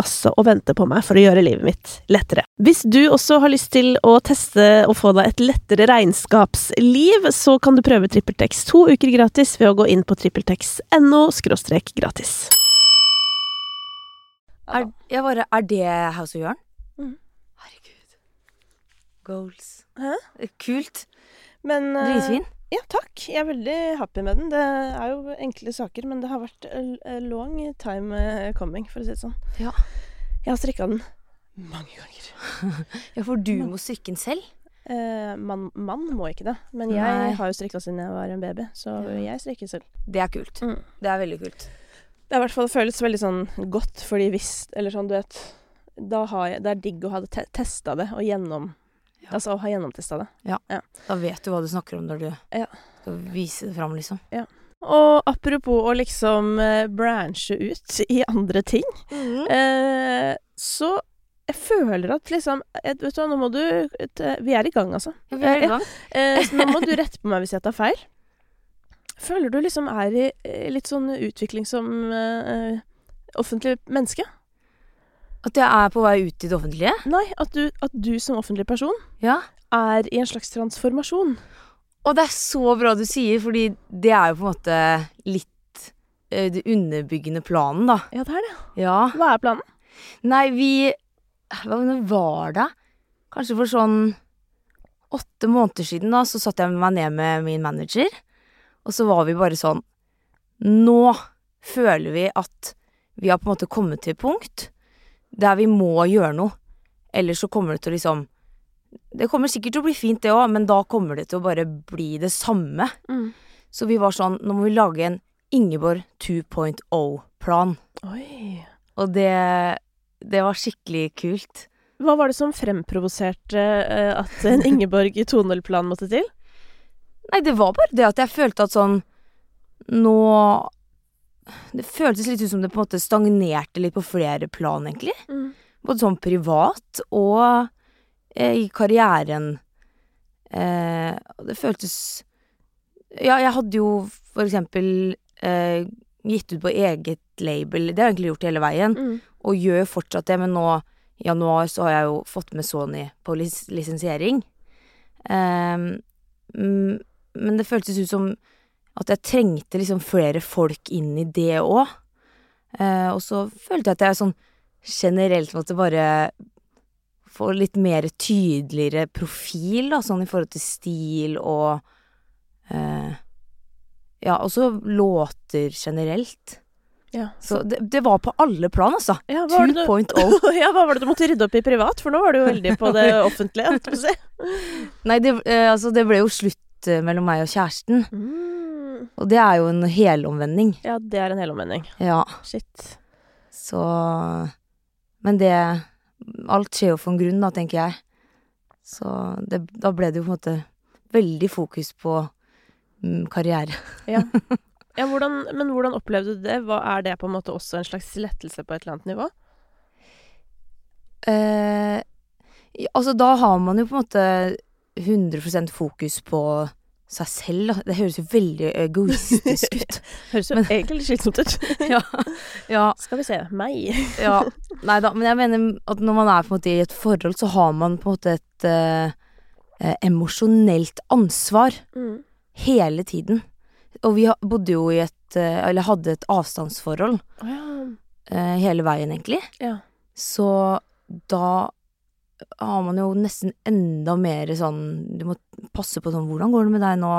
altså og venter på meg for å gjøre livet mitt lettere. Hvis du også har lyst til å teste og få deg et lettere regnskapsliv, så kan du prøve TrippelTex to uker gratis ved å gå inn på trippeltex.no – gratis. Er, jeg bare, er det House of Jørn? Mm. Herregud. Goals. Hæ? Kult. Men eh, Dritfin. Ja, takk. Jeg er veldig happy med den. Det er jo enkle saker, men det har vært a, long time eh, coming, for å si det sånn. Ja. Jeg har strikka den mange ganger. Ja, for du må strikke den selv? Eh, mann man, må ikke det, men jeg Nei. har jo strikka siden jeg var en baby, så Ja. jeg strikker selv. Det er kult. Mm. Det er veldig kult. Det har i hvert fall føles veldig sånn godt, fordi hvis Eller sånn, du vet Da har jeg Det er digg å ha te testa det, og gjennom Ja. Altså ha gjennomtesta det. Da vet du hva du snakker om når du Ja. skal vise det fram, liksom. Og apropos å liksom eh, branche ut i andre ting, eh, så jeg føler at liksom eh, Vet du hva, nå må du eh, Vi er i gang, altså. Ja, vi er i gang. Eh, nå må du rette på meg hvis jeg tar feil. Føler du liksom er i litt sånn utvikling som eh, offentlig menneske? At jeg er på vei ut i det offentlige? Nei, at du, at du som offentlig person Ja. er i en slags transformasjon. Og det er så bra du sier, fordi det er jo på en måte litt uh, det underbyggende planen, da. Ja, det er det. Ja. Hva er planen? Nei, vi Hva var det? Kanskje for sånn åtte måneder siden, da, så satte jeg meg ned med min manager, og så var vi bare sånn Nå føler vi at vi har på en måte kommet til et punkt der vi må gjøre noe. Ellers så kommer det til å liksom Det kommer sikkert til å bli fint, det òg, men da kommer det til å bare bli det samme. Så vi var sånn Nå må vi lage en Ingeborg 2.0-plan. Oi. Og det, det var skikkelig kult. Hva var det som fremprovoserte eh, at en Ingeborg 2.0-plan måtte til? Nei, det var bare det at jeg følte at sånn Nå Det føltes litt ut som det på en måte stagnerte litt på flere plan, egentlig. Både sånn privat og eh, i karrieren. Eh, det føltes Ja, jeg hadde jo for eksempel eh, gitt ut på eget label. Det har jeg egentlig gjort hele veien. Mm. Og gjør fortsatt det, men nå i januar så har jeg jo fått med Sony på lis lisensiering. Mm, men det føltes ut som at jeg trengte liksom flere folk inn i det òg. og så følte jeg at jeg sånn generelt måtte bare få litt mer tydeligere profil, da, sånn i forhold til stil og eh, Ja, også låter generelt. Ja. Så det, det var på alle plan, altså. Ja, hva, var det du, 2.0. ja, hva var det du måtte rydde opp i privat? For nå var du jo veldig på det offentlige. Nei, det, eh, altså, det ble jo slutt eh, mellom meg og kjæresten. Mm. Og det er jo en helomvending. Ja, det er en helomvending. Ja, Shit. så Men det Alt skjer jo for en grunn, da, tenker jeg. Så det, da ble det jo på en måte veldig fokus på mm, karriere. Ja, hvordan, men hvordan opplevde du det? Hva Er det på en måte også en slags lettelse på et eller annet nivå? Eh, altså, da har man jo på en måte 100% fokus på seg selv. Det høres jo veldig egoistisk ut. Høres jo Men- egentlig slitsomt ut. ja, ja, Skal vi se. Meg. ja. Nei da, men jeg mener at når man er på en måte i et forhold, så har man på en måte et, eh, eh, emosjonelt ansvar Mm. hele tiden. Og vi bodde jo i et eh, Eller hadde et avstandsforhold oh, ja. eh, hele veien, egentlig. ja. Så da har man jo nesten enda mer sånn Du må passe på sånn Hvordan går det med deg nå?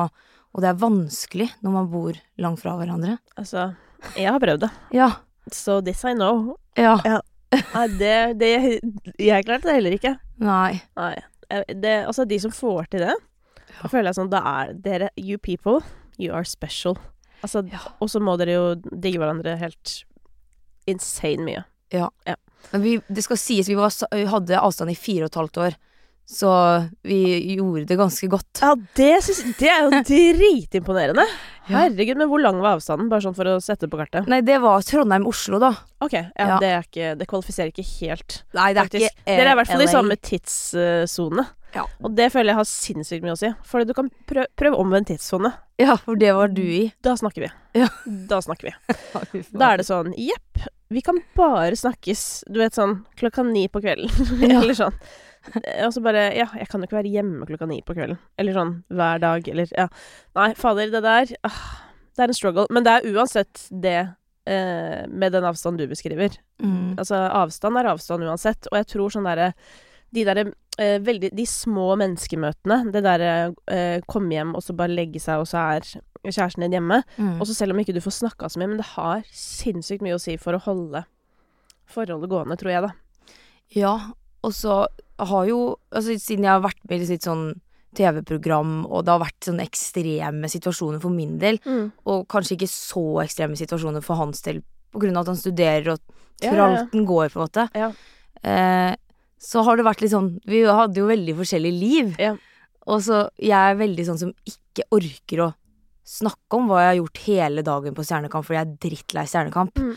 Og det er vanskelig når man bor langt fra hverandre. Altså, jeg har prøvd det. Ja. So this I know. Ja. Nei, det, det Jeg klarte det heller ikke. Nei. Nei. Det, altså, de som får til det, da føler jeg sånn Da er dere You people, you are special. Altså, Ja. og så må dere jo digge hverandre helt insane mye. Men vi, det skal sies, vi var, vi hadde avstand i fire og et halvt år. Så vi gjorde det ganske godt. Ja, det, synes, det er jo dritimponerende. Herregud, men hvor lang var avstanden? Bare sånn for å sette det på kartet. Nei, det var Trondheim-Oslo, da. Ok, ja, Ja. Det, er ikke, det kvalifiserer ikke helt. Nei, det er Faktisk. ikke eh, Dere er i hvert fall i samme tidssone. Ja. Og det føler jeg har sinnssykt mye å si. For du kan prøve, prøve omvendt tidssone. Ja, for det var du i. Da snakker vi. Ja. Da snakker vi. Da er det sånn Jepp, vi kan bare snakkes Du vet sånn klokka ni på kvelden. Eller sånn. Og så bare Ja, jeg kan jo ikke være hjemme klokka ni på kvelden. Eller sånn hver dag, eller Ja. Nei, fader, det der ah, Det er en struggle. Men det er uansett det eh, med den avstanden du beskriver. Mm. Altså, avstand er avstand uansett. Og jeg tror sånn derre De derre eh, veldig De små menneskemøtene. Det derre eh, komme hjem og så bare legge seg, og så er kjæresten din hjemme. Mm. Og så selv om ikke du får snakka så mye, men det har sinnssykt mye å si for å holde forholdet gående, tror jeg, da. Ja, og så har jo Altså, siden jeg har vært med i litt sånn TV-program, og det har vært sånne ekstreme situasjoner for min del, og kanskje ikke så ekstreme situasjoner for hans del, på grunn av at han studerer og Ja, ja, ja. går, på en måte, Ja. eh, så har det vært litt sånn Vi hadde jo veldig forskjellige liv. Ja. Og så jeg er veldig sånn som ikke orker å snakke om hva jeg har gjort hele dagen på Stjernekamp, fordi jeg er drittlei Stjernekamp. Mm.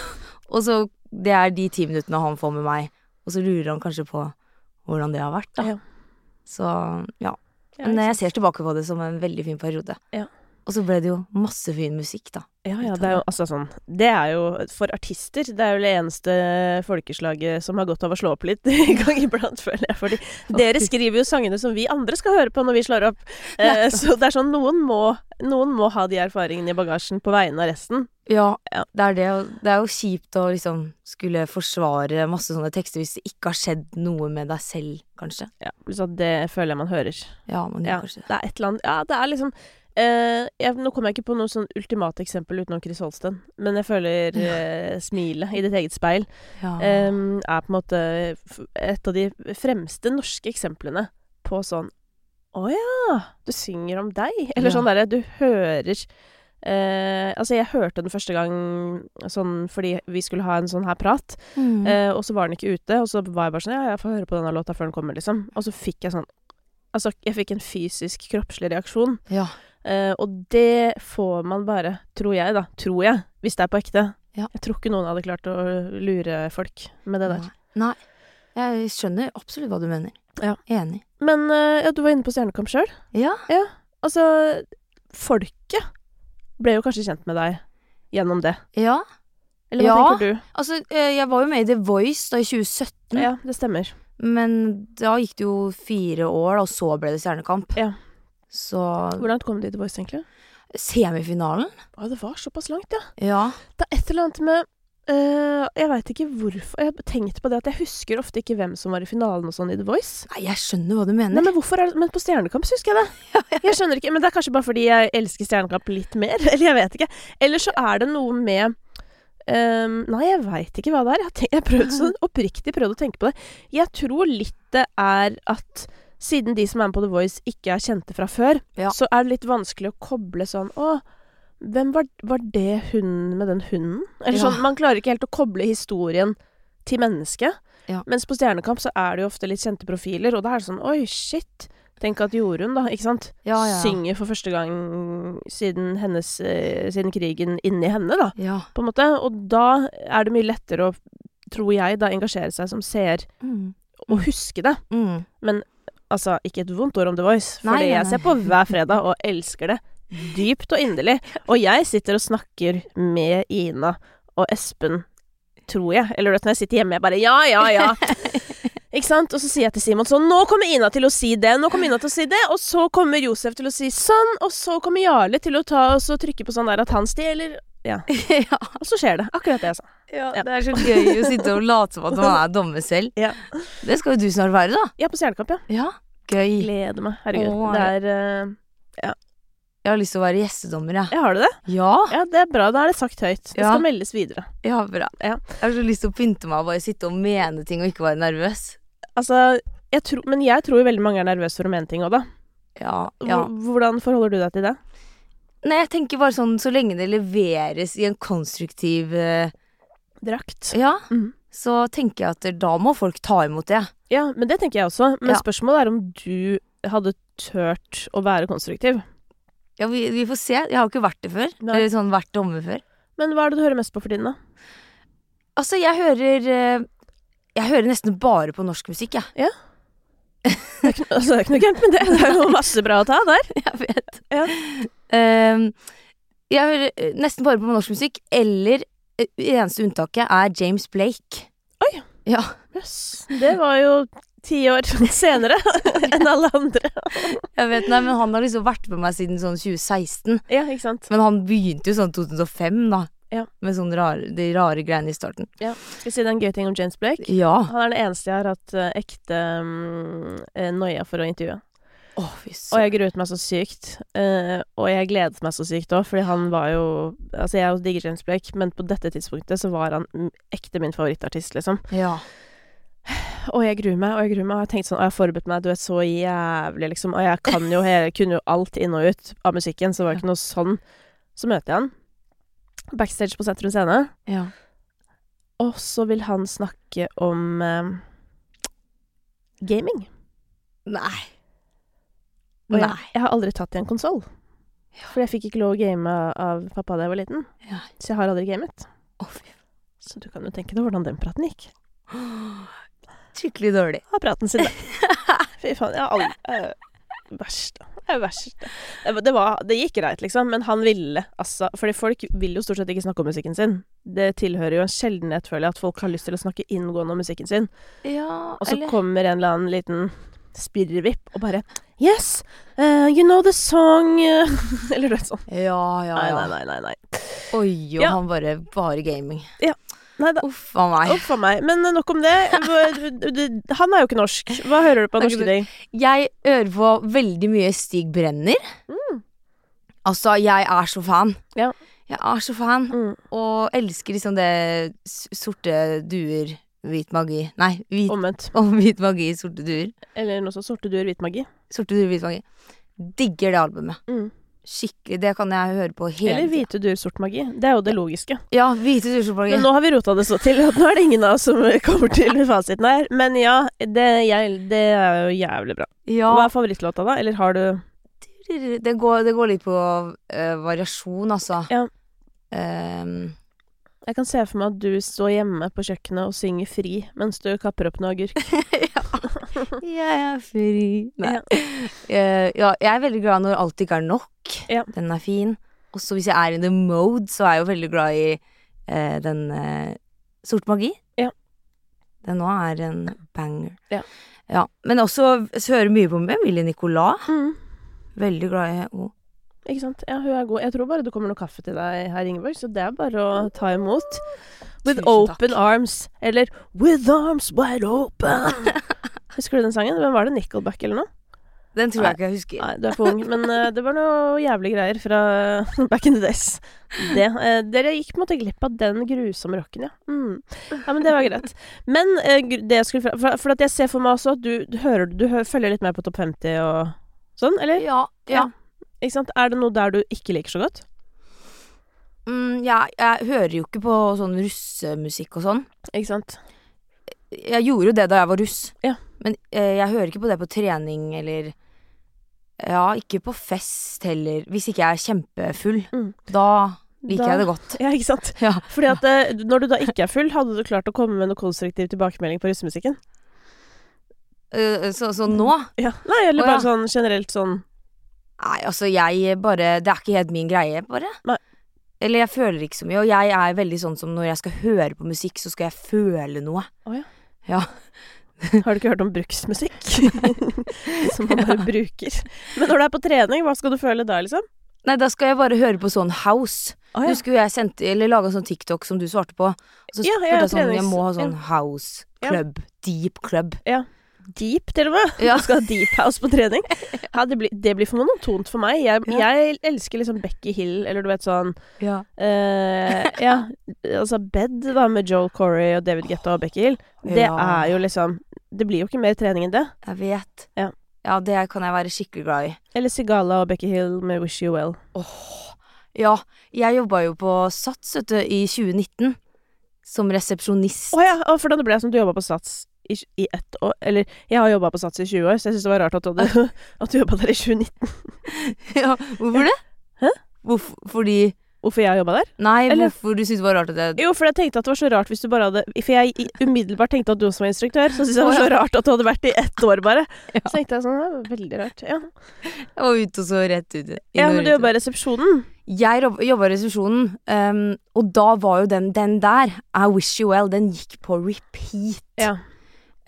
og så Det er de ti minuttene han får med meg, og så lurer han kanskje på hvordan det har vært, da. Ja. Så ja. Men jeg ser tilbake på det som en veldig fin periode. Ja. Og så ble det jo masse fin musikk, da. ja, ja, det er jo altså sånn Det er jo for artister Det er jo det eneste folkeslaget som har godt av å slå opp litt en gang iblant, føler jeg. Fordi dere skriver jo sangene som vi andre skal høre på når vi slår opp. Eh, så det er sånn noen må, noen må ha de erfaringene i bagasjen på vegne av resten. Ja, Ja. det er det. Og det er jo kjipt å liksom skulle forsvare masse sånne tekster hvis det ikke har skjedd noe med deg selv, kanskje. Ja, så det føler jeg man hører. Ja, man gjør Ja, kanskje det. det er et eller annet Ja, det er liksom jeg, Nå kommer jeg ikke på noe sånn ultimate eksempel utenom Chris Holsten, men jeg føler eh, smilet i ditt eget speil Ja. um, er på en måte et av de fremste norske eksemplene på sånn Å ja, du synger om deg? Eller Ja. sånn derre Du hører uh, Altså, jeg hørte den første gang sånn fordi vi skulle ha en sånn her prat, Mm. uh, og så var den ikke ute, og så var jeg bare sånn Ja, jeg får høre på denne låta før den kommer, liksom. Og så fikk jeg sånn Altså, jeg fikk en fysisk, kroppslig reaksjon. ja. Eh, og det får man bare, tror jeg, da. Tror jeg. Hvis det er på ekte. Ja. Jeg tror ikke noen hadde klart å lure folk med det der. Nei. Nei. Jeg skjønner absolutt hva du mener. Ja. Enig. Men eh, ja, du var inne på Stjernekamp sjøl. Ja. Altså, folket ble jo kanskje kjent med deg gjennom det. Ja. Eller hva Ja. tenker du? Altså, eh, jeg var jo med i The Voice da i 2017, Ja, det stemmer. Men da gikk det jo fire år, og så ble det Stjernekamp. Ja. Så Hvor langt kom de til Voice, egentlig? Semifinalen? Å, det var såpass langt, ja. Ja. Det er et eller annet med Uh, Jeg veit ikke hvorfor Jeg har tenkt på det at jeg husker ofte ikke hvem som var i finalen og sånn i The Voice. Nei, jeg skjønner hva du Nei, mener. men hvorfor er det Men på Stjernekamp husker jeg det. Jeg skjønner ikke, men det er kanskje bare fordi jeg elsker Stjernekamp litt mer. Eller jeg vet ikke. Eller så er det noe med ehm, Nei, jeg veit ikke hva det er. Jeg har, tenkt, jeg har prøvd så oppriktig prøvd å tenke på det. Jeg tror litt det er at siden de som er med på The Voice ikke er kjente fra før, Ja. så er det litt vanskelig å koble sånn Å, hvem var, var det hun med den hunden? Eller Ja. sånn, Man klarer ikke helt å koble historien til mennesket. Ja. Mens på Stjernekamp så er det jo ofte litt kjente profiler, og da er det sånn Oi, shit. Tenk at Jorunn, da, ikke sant, Ja, ja. synger for første gang siden hennes eh, Siden krigen inni henne, da, Ja. på en måte. Og da er det mye lettere å, tror jeg, da engasjere seg som seer Mm. og huske det. Mm. Altså, ikke et vondt ord om The Voice, for nei, jeg ser på hver fredag og elsker det dypt og inderlig. Og jeg sitter og snakker med Ina og Espen, tror jeg. Eller når jeg sitter hjemme, jeg bare ja, ja, ja. Ikke sant? Og så sier jeg til Simon sånn Nå kommer Ina til å si det, nå kommer Ina til å si det. Og så kommer Josef til å si sånn, og så kommer Jarle til å ta og så trykke på sånn der at han stjeler. Ja. ja. Og så skjer det. Akkurat det jeg sa. Ja, det er så gøy å sitte og late som at man er dommer selv. Ja. Det skal jo du snart være, da. Er på Stjernekamp, ja. Ja, gøy. Gleder meg. Herregud. Åh, det er eh, Jeg har lyst til å være gjestedommer, jeg. Ja, har du det? Ja. Ja, det er bra. Da er det sagt høyt. Det Ja. skal meldes videre. ja, bra. Ja. Jeg har så lyst til å pynte meg og bare sitte og mene ting og ikke være nervøs. Altså, jeg tror, men jeg tror veldig mange er nervøse for å mene ting òg, da. Ja, ja. Hvordan forholder du deg til det? Nei, jeg tenker bare sånn så lenge det leveres i en konstruktiv eh, Drakt. Ja, Mm. så tenker jeg at da må folk ta imot det. Ja, men det tenker jeg også. Men Ja. spørsmålet er om du hadde turt å være konstruktiv. Ja, vi, vi får se. Jeg har jo ikke vært det før. Nei. Eller sånn vært dommer før. Men hva er det du hører mest på for tiden, da? Altså, jeg hører eh, Jeg hører nesten bare på norsk musikk, jeg. Ja. altså, det er ikke noe gærent med det. Det er jo masse bra å ta der. Jeg vet. Ja. Um, jeg hører eh, nesten bare på norsk musikk, eller det eneste unntaket er James Blake. Oi. Ja. Yes. Det var jo ti år senere enn alle andre. Jeg vet, nei, men Han har liksom vært med meg siden sånn 2016. Ja, ikke sant. Men han begynte jo sånn 2005, da. Ja. Med sånne rare, de rare greiene i starten. Ja. Skal jeg si en gøy ting om James Blake? Ja. Han er den eneste jeg har hatt eh, ekte um, noia for å intervjue. Oh, Og jeg gruet meg så sykt. Uh, og jeg gledet meg så sykt òg, fordi han var jo Altså, jeg digger James Blake, men på dette tidspunktet så var han mm, ekte min favorittartist, liksom. Ja. Og jeg gruer meg, og jeg gruer meg. Og jeg har tenkt sånn, og jeg har forberedt meg, du vet, så jævlig, liksom. Og jeg kan jo hele, kunne jo alt inn og ut av musikken, så det var ikke noe sånn. Så møter jeg han backstage på Sentrum Scene, ja. og så vil han snakke om eh, gaming. Nei. Og jeg, jeg har aldri tatt i en konsoll. For jeg fikk ikke lov å game av pappa da jeg var liten. Ja. Så jeg har aldri gamet. Oh, Så du kan jo tenke deg hvordan den praten gikk. Skikkelig dårlig. Ha praten sin, da. Fy faen. Jeg har aldri er Verst. Det, verste. det, var, det gikk greit, liksom, men han ville altså Fordi folk vil jo stort sett ikke snakke om musikken sin. Det tilhører jo en sjeldenhet, føler jeg, at folk har lyst til å snakke inngående om musikken sin. Ja, Og så kommer en eller annen liten spirrevipp og bare Yes! uh, you know the song eh», Eller vet sånn. Ja, ja, ja. nei, nei. nei, nei. Oi, og Ja. han bare Bare gaming. da. Uff a meg. Uff a meg. Men nok om det. Han er jo ikke norsk. Hva hører du på av norske ting? Jeg hører på veldig mye Stig Brenner. Mm. Altså, jeg er så fan. Ja. Jeg er så fan, Mm. og elsker liksom det sorte duer, hvit magi Nei, hvit, Omvendt. om hvit magi, sorte duer. Eller noe sånt. sorte duer, hvit magi. Sorte duer, hvit magi. Digger det albumet. Mm. Skikkelig. Det kan jeg høre på hele Eller hvite duer, sort magi. Det er jo det logiske. Ja, hvite duer sort magi. Men nå har vi rota det så til at nå er det ingen av oss som kommer til fasiten her. Men ja, det, jeg, det er jo jævlig bra. Ja, Hva er favorittlåta, da? Eller har du det går, det går litt på uh, variasjon, altså. Ja. Um, Jeg kan se for meg at du står hjemme på kjøkkenet og synger fri mens du kapper opp noe agurk. jeg er fri Nei. Ja. Eh, ja, jeg er veldig glad når alt ikke er nok. Ja. Den er fin. Også hvis jeg er in the mode, så er jeg jo veldig glad i eh, den eh, Sort magi. Ja. Den nå er en banger. Ja. Ja, Men også så hører mye på Emilie Nicolas. Mm. Veldig glad i henne. Ikke sant? Ja, hun er god. Jeg tror bare det kommer noe kaffe til deg her, Ingeborg, så det er bare å ta imot. With Tusen open takk. arms. Eller With arms wide open. Husker du den sangen? Hvem var det? Nickelback eller noe? Den tror jeg ikke jeg husker. Nei, du er for ung. Men uh, det var noe jævlig greier fra back in the days. Det. uh, dere gikk på en måte glipp av den grusomme rocken, ja. Mm. Ja, men det var greit. Men uh, det jeg skulle For, for jeg ser for meg også at du, du hører Du hører, følger litt mer på Topp 50 og sånn, eller? Ja, ja. Ikke sant? Er det noe der du ikke liker så godt? Mm, jeg, jeg hører jo ikke på sånn russemusikk og sånn. Ikke sant? Jeg gjorde jo det da jeg var russ. Ja. Men eh, jeg hører ikke på det på trening eller Ja, ikke på fest heller. Hvis ikke jeg er kjempefull. Mm. Da liker Da- jeg det godt. Ja, ikke sant? Ja. Fordi at eh, når du da ikke er full, hadde du klart å komme med noe konstruktiv tilbakemelding på russemusikken? Uh, så, så nå Ja. Nei, eller bare ja. sånn generelt sånn Nei, altså, jeg bare Det er ikke helt min greie, bare. Nei. Eller jeg føler ikke så mye. Og jeg er veldig sånn som når jeg skal høre på musikk, så skal jeg føle noe. Oh, ja. Ja. Har du ikke hørt om bruksmusikk? Som man bare bruker. Men når du er på trening, hva skal du føle da, liksom? Nei, da skal jeg bare høre på sånn house. Ah, ja. Husker jeg sendte, eller laga sånn TikTok som du svarte på. Og så Ja, spurte ja, jeg sånn, jeg må ha sånn ja. house Ja. club. Deep club. Ja. Deep, til og med. Ja. Du skal ha deep house på trening. Ja, det, blir, det blir for monotont for meg. Jeg, Ja. jeg elsker liksom Becky Hill, eller du vet sånn Ja. Uh, Ja, altså Bed, da, med Joel Corey og David Guetta og Becky Hill. Det Ja. er jo liksom Det blir jo ikke mer trening enn det. Jeg vet. Ja. ja, det kan jeg være skikkelig glad i. Eller Sigala og Becky Hill med Wish You Well. Åh. Ja, jeg jobba jo på Sats, vet du, i 2019. Som resepsjonist. Å ja, og for da ble jeg som du jobba på Sats i, i ett år. Eller jeg har jobba på Sats i 20 år, så jeg syns det var rart at du, hadde, at du jobba der i 2019. ja, hvorfor det? Hæ? Hvorfor, fordi Hvorfor jeg jobba der? Nei, Eller- hvorfor du syntes det var rart at jeg Jo, for jeg tenkte at det var så rart hvis du bare hadde For jeg umiddelbart tenkte at du også var instruktør, så syntes jeg det var så rart at du hadde vært i ett år bare. Ja. Så tenkte jeg sånn, det var veldig rart. Ja, Jeg var ute og så rett ut. ja men du jobba i resepsjonen. Jeg jobb- jobba i resepsjonen, um, og da var jo den, den der, I Wish You Well, den gikk på repeat. Ja.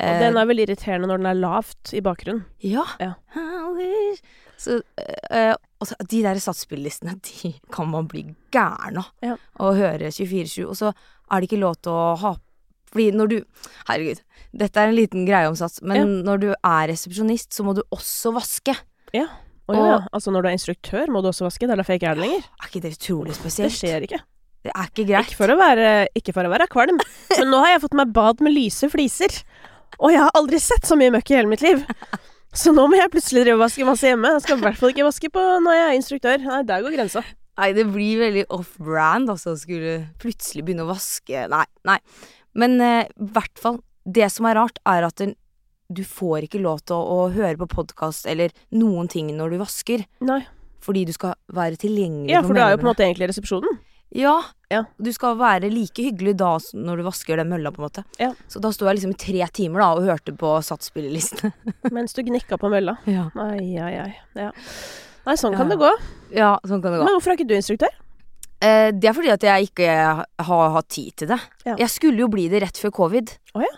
Og Eh, den er veldig irriterende når den er lavt i bakgrunnen. Ja. Ja. Så, eh, og så, de der satsspillelistene, de kan man bli gæren av. Ja. Å høre 24-7. Og så er det ikke lov til å ha Fordi når du Herregud, dette er en liten greie om sats, men Ja. når du er resepsjonist, så må du også vaske. Ja, Og- altså når du er instruktør, må du også vaske. Det er derfor jeg ikke er det lenger. Er ikke det utrolig Det spesielt? skjer ikke. Det er ikke greit. Ikke for å være, ikke for å være kvalm, men nå har jeg fått meg bad med lyse fliser. Og jeg har aldri sett så mye møkk i hele mitt liv. Så nå må jeg plutselig drive og vaske masse hjemme. Jeg skal i hvert fall ikke vaske på når jeg er instruktør. Nei, der går grensa. Nei, det blir veldig off-brand, altså, å skulle plutselig begynne å vaske Nei, nei. Men eh, i hvert fall, det som er rart, er at den, du får ikke lov til å, å høre på podkast eller noen ting når du vasker, Nei. fordi du skal være tilgjengelig Ja, for du er jo på en måte egentlig i resepsjonen. Ja, Ja. du skal være like hyggelig da når du vasker den mølla, på en måte. Ja. Så da sto jeg liksom i tre timer da og hørte på satsspillelistene. Mens du gnikka på mølla. Ja. Ai, ai, ai. Ja. Nei, sånn kan det gå. ja, sånn kan det gå. Men hvorfor er ikke du instruktør? Eh, det er fordi at jeg ikke har hatt tid til det. Jeg skulle jo bli det rett før covid. Oh, ja.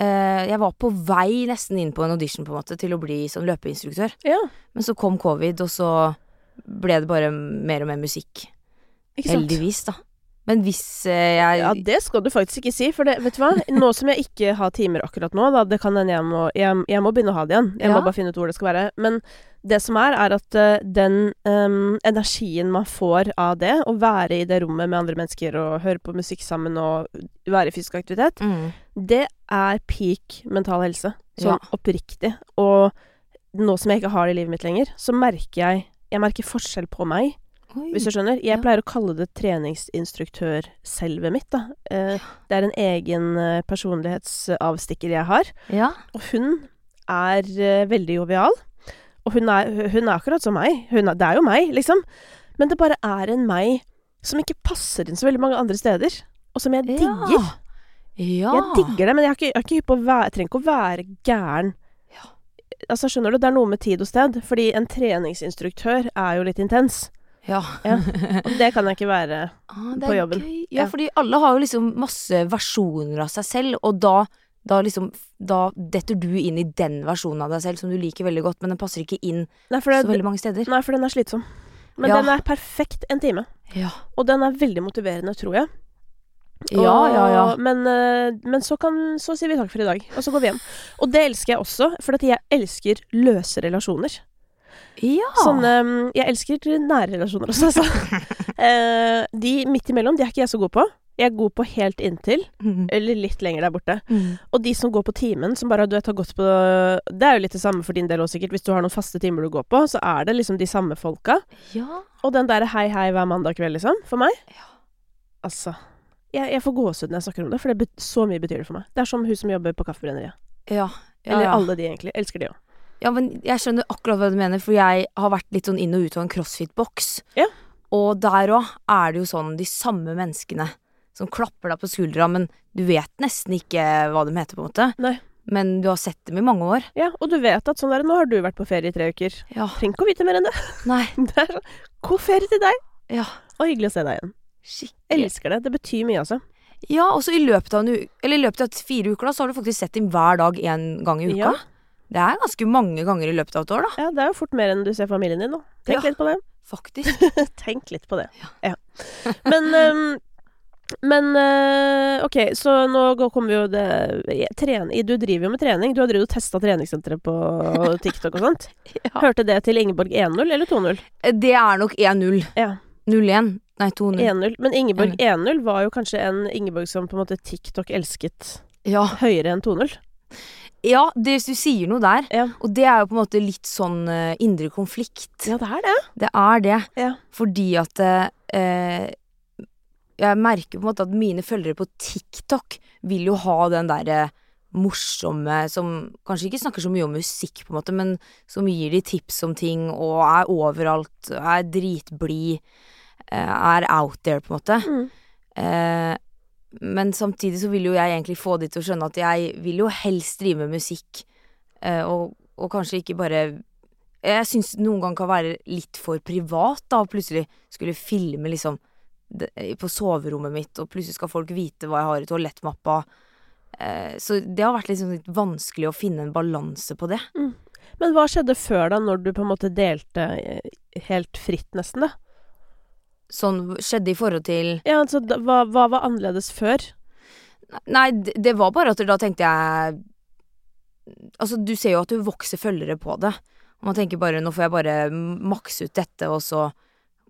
Eh, jeg var på vei nesten inn på en audition på en måte til å bli sånn løpeinstruktør. Ja, Men så kom covid, og så ble det bare mer og mer musikk. Heldigvis, da. Men hvis eh, jeg Ja, det skal du faktisk ikke si, for det, vet du hva? Nå som jeg ikke har timer akkurat nå, da, det kan hende jeg må jeg, jeg må begynne å ha det igjen. Jeg Ja. må bare finne ut hvor det skal være. Men det som er, er at uh, den um, energien man får av det, å være i det rommet med andre mennesker og høre på musikk sammen og være i fysisk aktivitet, mm. det er peak mental helse. Sånn Ja. oppriktig. Og nå som jeg ikke har det i livet mitt lenger, så merker jeg Jeg merker forskjell på meg. Oi. Hvis du skjønner? Jeg Ja. pleier å kalle det treningsinstruktørselvet mitt, da. Eh, det er en egen eh, personlighetsavstikker jeg har. Ja. Og hun er eh, veldig jovial. Og hun er, hun er akkurat som meg. Hun er, det er jo meg, liksom. Men det bare er en meg som ikke passer inn så veldig mange andre steder. Og som jeg digger. Ja. Jeg digger det, men jeg ikke, jeg ikke være, jeg trenger ikke å være gæren. Ja. Altså, skjønner du? Det er noe med tid og sted. Fordi en treningsinstruktør er jo litt intens. Ja. Ja. Og det kan jeg ikke være. Ah, På jobben. Gøy. Ja, Ja. fordi alle har jo liksom masse versjoner av seg selv, og da, da liksom Da detter du inn i den versjonen av deg selv som du liker veldig godt, men den passer ikke inn Nei, det, så veldig mange steder. nei, for den er slitsom. Men Ja. den er perfekt en time. Ja. Og den er veldig motiverende, tror jeg. Ja, ja, ja. Men, eh, men så, kan, så sier vi takk for i dag, og så går vi hjem. Og det elsker jeg også, for jeg elsker løse relasjoner. Ja. Sånne mm, Jeg elsker nære relasjoner også, altså. Eh, de midt imellom, de er ikke jeg så god på. Jeg er god på helt inntil, Mm. eller litt lenger der borte. Mm. Og de som går på timen, som bare du vet, har gått på Det er jo litt det samme for din del òg, sikkert. Hvis du har noen faste timer du går på, så er det liksom de samme folka. Ja. Og den derre hei, hei hver mandag kveld, liksom, for meg Ja. Altså Jeg, jeg får gåsehud når jeg snakker om det, for det så mye betyr det for meg. Det er som hun som jobber på Kaffebrenneriet. Ja. ja, Eller alle de, egentlig. Elsker de òg. Ja, men jeg skjønner akkurat hva du mener, for jeg har vært litt sånn inn og ut av en crossfit-boks. Ja. Og der òg er det jo sånn de samme menneskene som klapper deg på skuldra, men du vet nesten ikke hva de heter, på en måte. Nei. Men du har sett dem i mange år. Ja, og du vet at sånn der Nå har du vært på ferie i tre uker. Ja. Trenger ikke å vite mer enn det. Nei. Det er sånn God ferie til deg! Ja. Og hyggelig å se deg igjen. Skikkelig. Elsker det. Det betyr mye, altså. Ja, og så i løpet av en i løpet av fire uker, da, så har du faktisk sett dem hver dag én gang i uka. Ja. Det er ganske mange ganger i løpet av et år, da. Ja, det er jo fort mer enn du ser familien din nå. Tenk Ja. litt på det. Faktisk. Tenk litt på det. Ja. Men um, men eh, ok, så nå kommer jo det tren, Du driver jo med trening. Du har drevet og testa treningssenteret på TikTok og sånt. Ja. Hørte det til Ingeborg 1-0 eller 2-0? Det er nok 1-0. Ja. 0-1. Nei, 2-0. 1-0. Men Ingeborg 1-0 var jo kanskje en Ingeborg som på en måte TikTok elsket Ja. høyere enn 2-0. Ja, det, du sier noe der. Ja. Og det er jo på en måte litt sånn uh, indre konflikt. ja, det er det. Det er det. Ja. Fordi at uh, Jeg merker på en måte at mine følgere på TikTok vil jo ha den derre morsomme som kanskje ikke snakker så mye om musikk, på en måte, men som gir de tips om ting og er overalt, er dritblid, eh, er out there, på en måte. Mm. Men samtidig så vil jo jeg egentlig få de til å skjønne at jeg vil jo helst drive med musikk, eh, og, og kanskje ikke bare Jeg syns noen ganger kan være litt for privat, da, å plutselig skulle filme liksom det, på soverommet mitt, og plutselig skal folk vite hva jeg har i toalettmappa. Eh, så det har vært liksom litt vanskelig å finne en balanse på det. Men hva skjedde før da, når du på en måte delte eh, helt fritt, nesten, da? Sånn skjedde i forhold til Ja, altså, da, hva, hva var annerledes før? Nei, det, det var bare at da tenkte jeg Altså, du ser jo at du vokser følgere på det. Og man tenker bare nå får jeg bare makse ut dette, og så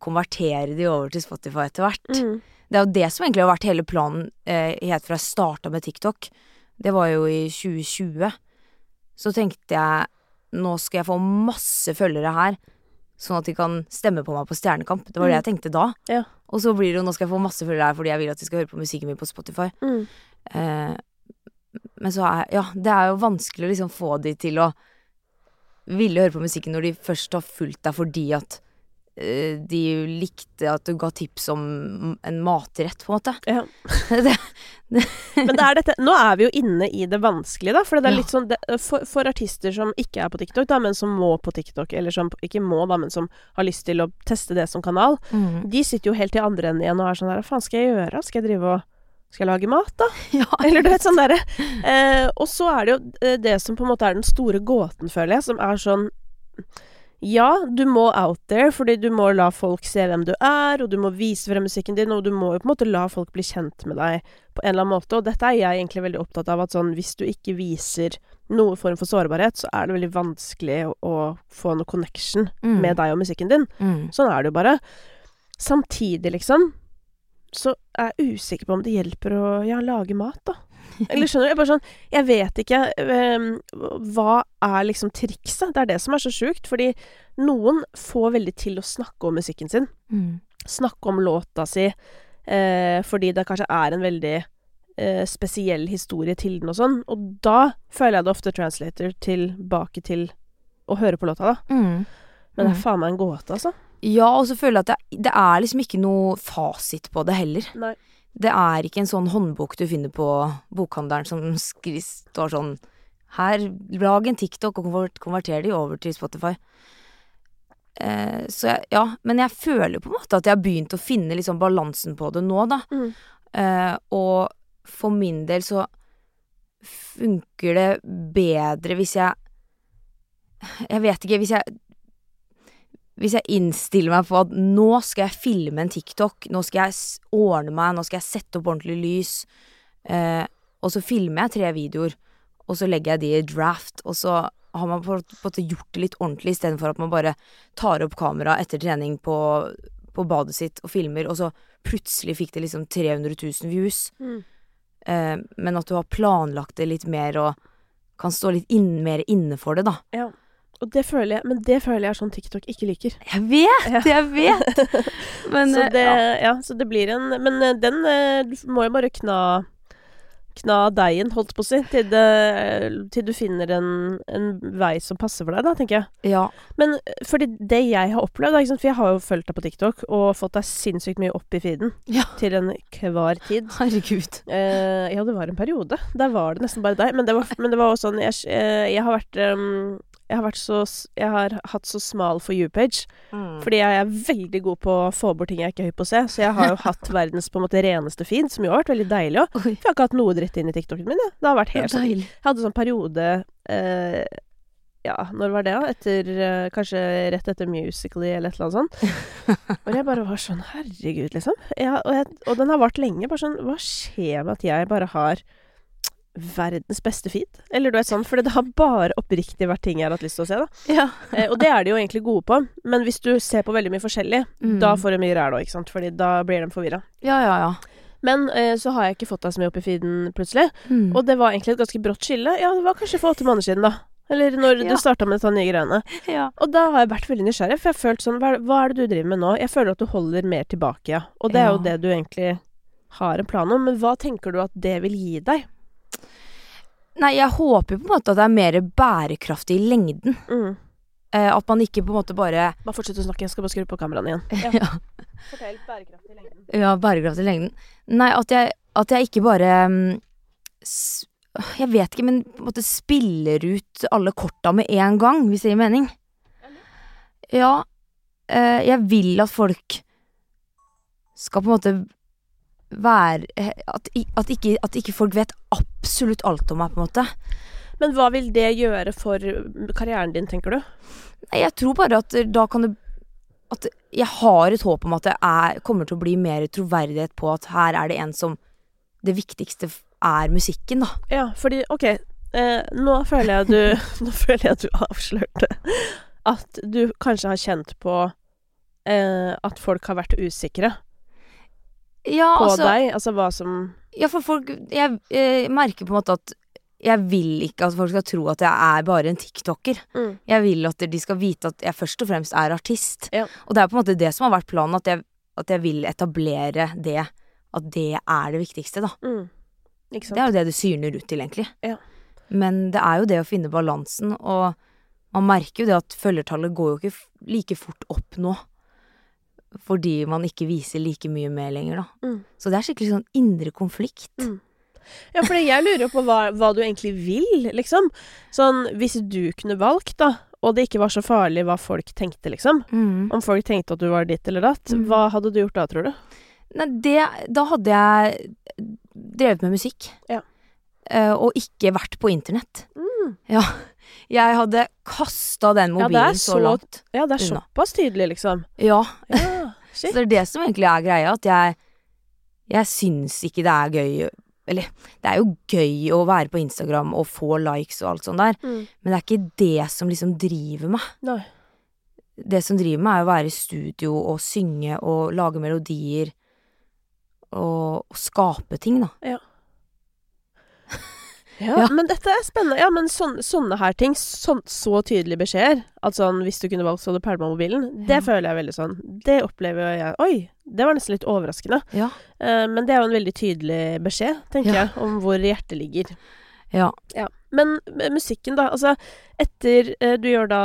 konvertere de over til Spotify etter hvert. Mm. Det er jo det som egentlig har vært hele planen eh, helt fra jeg starta med TikTok. Det var jo i 2020. Så tenkte jeg nå skal jeg få masse følgere her, sånn at de kan stemme på meg på Stjernekamp. Det var det Mm. jeg tenkte da. Ja. Og så blir det jo nå skal jeg få masse følgere her fordi jeg vil at de skal høre på musikken min på Spotify. Mm. Eh, men så er Ja, det er jo vanskelig å liksom få de til å ville høre på musikken når de først har fulgt deg fordi at de likte at du ga tips om en matrett, på en måte. Ja. det, Men det er dette, nå er vi jo inne i det vanskelige, da. For det er litt sånn det, for, for artister som ikke er på TikTok, da, men som må på TikTok, eller som ikke må, da, men som har lyst til å teste det som kanal, mm. de sitter jo helt i andre enden igjen og er sånn her Hva faen skal jeg gjøre? Skal jeg drive og Skal jeg lage mat, da? ja. Eller du vet, sånn derre eh, Og så er det jo eh, det som på en måte er den store gåten, føler jeg, som er sånn Ja, du må out there, fordi du må la folk se hvem du er, og du må vise frem musikken din, og du må jo på en måte la folk bli kjent med deg på en eller annen måte. Og dette er jeg egentlig veldig opptatt av, at sånn hvis du ikke viser noen form for sårbarhet, så er det veldig vanskelig å, å få noe connection Mm. med deg og musikken din. Mm. Sånn er det jo bare. Samtidig, liksom, så er jeg usikker på om det hjelper å ja, lage mat, da. Eller skjønner du? Jeg, bare sånn, jeg vet ikke ehm, Hva er liksom trikset? Det er det som er så sjukt. Fordi noen får veldig til å snakke om musikken sin. Mm. Snakke om låta si. Eh, fordi det kanskje er en veldig eh, spesiell historie til den og sånn. Og da føler jeg det ofte translator tilbake til å høre på låta, da. Mm. Men det Mm. er faen meg en gåte, altså. Ja, og så føler jeg at det, det er liksom ikke noe fasit på det heller. Nei. Det er ikke en sånn håndbok du finner på bokhandelen som står sånn Her, lag en TikTok og konverter de over til Spotify. Eh, så jeg, ja, men jeg føler på en måte at jeg har begynt å finne liksom balansen på det nå, da. Mm. Eh, og for min del så funker det bedre hvis jeg Jeg vet ikke, hvis jeg hvis jeg innstiller meg på at nå skal jeg filme en TikTok, nå skal jeg ordne meg, nå skal jeg sette opp ordentlig lys, eh, og så filmer jeg tre videoer, og så legger jeg de i draft, og så har man på på gjort det litt ordentlig, istedenfor at man bare tar opp kameraet etter trening på, på badet sitt og filmer, og så plutselig fikk det liksom 300 000 views. Mm. Eh, men at du har planlagt det litt mer og kan stå litt inn, mer inne for det, da. Ja. Og det føler jeg, men det føler jeg er sånn TikTok ikke liker. Jeg vet! Ja. Jeg vet! Men så eh, det, ja. ja. så det blir en Men eh, den eh, Du må jo bare kna Kna deigen, holdt på å si, til, det, til du finner en, en vei som passer for deg, da, tenker jeg. ja. Men fordi det jeg har opplevd, da, for jeg har jo fulgt deg på TikTok og fått deg sinnssykt mye opp i feeden Ja. til enhver tid. Herregud. Eh, ja, det var en periode. Der var det nesten bare deg. Men det var, men det var også sånn Jeg, jeg har vært um, Jeg har, vært så, jeg har hatt så smal for you-page. Mm. Fordi jeg er veldig god på å få bort ting jeg ikke er høy på å se. Så jeg har jo hatt verdens på en måte reneste feed, som jo har vært veldig deilig òg. For jeg har ikke hatt noe dritt inn i TikToken min. Ja. Det har vært helt sånn. Jeg hadde sånn periode eh, Ja, når var det, da? Etter eh, Kanskje rett etter Musically eller et eller annet sånt. Og jeg bare var sånn Herregud, liksom. Jeg, og, jeg, og den har vart lenge. Bare sånn Hva skjer med at jeg bare har verdens beste feed? Eller du vet sånn, for det har bare oppriktig vært ting jeg har hatt lyst til å se, da. Ja. Eh, og det er de jo egentlig gode på. Men hvis du ser på veldig mye forskjellig, Mm. da får de mye ræl òg, ikke sant. Fordi da blir de forvirra. ja, ja, ja. Men eh, så har jeg ikke fått deg så mye opp i feeden plutselig. Mm. Og det var egentlig et ganske brått skille. Ja, det var kanskje for åtte måneder siden, da. Eller når Ja. du starta med dette nye greiene. ja. Og da har jeg vært veldig nysgjerrig, for jeg har følt sånn hva, hva er det du driver med nå? Jeg føler at du holder mer tilbake, ja. Og det er jo det du egentlig har en plan om. Men hva tenker du at det vil gi deg? Nei, jeg håper på en måte at det er mer bærekraftig i lengden. Mm. Eh, at man ikke på en måte bare Bare fortsett å snakke, jeg skal bare skru på kameraene igjen. Ja, Fortell bærekraftig i lengden. ja bærekraftig i lengden. Nei, at jeg, at jeg ikke bare mm, s Jeg vet ikke, men på en måte spiller ut alle korta med en gang, hvis det gir mening. Ja, eh, jeg vil at folk skal på en måte være eh, at, at, ikke, at ikke folk vet absolutt alt om meg, på en måte. Men hva vil det gjøre for karrieren din, tenker du? Nei, jeg tror bare at eh, da kan det At jeg har et håp om at det er, kommer til å bli mer troverdighet på at her er det en som Det viktigste er musikken, da. Ja, fordi OK, eh, nå føler jeg du Nå føler jeg at du avslørte at du kanskje har kjent på eh, at folk har vært usikre Ja, på altså, deg. Altså hva som ja, for folk Jeg jeg, merker på en måte at jeg vil ikke at folk skal tro at jeg er bare en tiktoker. mm. Jeg vil at de skal vite at jeg først og fremst er artist. Ja. Og det er på en måte det som har vært planen, at jeg, at jeg vil etablere det. At det er det viktigste, da. Mm. Det er jo det det syrner ut til, egentlig. Ja. Men det er jo det å finne balansen, og man merker jo det at følgertallet går jo ikke like fort opp nå. Fordi man ikke viser like mye med lenger, da. Mm. Så det er skikkelig sånn indre konflikt. Mm. Ja, for jeg lurer jo på hva, hva du egentlig vil, liksom. Sånn, hvis du kunne valgt, da, og det ikke var så farlig hva folk tenkte, liksom. Mm. Om folk tenkte at du var ditt eller datt, Mm. hva hadde du gjort da, tror du? Nei, det Da hadde jeg drevet med musikk. Ja. Eh, og ikke vært på internett. Mm. Ja. Jeg hadde kasta den Ja, mobilen så, så- langt. Ja, det er såpass tydelig, liksom. Ja. Ja, Så det er det som egentlig er greia, at jeg Jeg syns ikke det er gøy Eller, det er jo gøy å være på Instagram og få likes og alt sånt der, Mm. men det er ikke det som liksom driver meg. Nei. Det som driver meg, er å være i studio og synge og lage melodier og, og skape ting, da. Ja, Ja. men dette er spennende. Ja, men sån, sånne her ting, sånn, så tydelige beskjeder, at sånn hvis du kunne valgt så hadde du pælma mobilen, det Ja. føler jeg veldig sånn Det opplever jeg Oi, det var nesten litt overraskende. Ja. Uh, men det er jo en veldig tydelig beskjed, tenker Ja. jeg, om hvor hjertet ligger. Ja. Ja. Men musikken, da. Altså, etter uh, du gjør da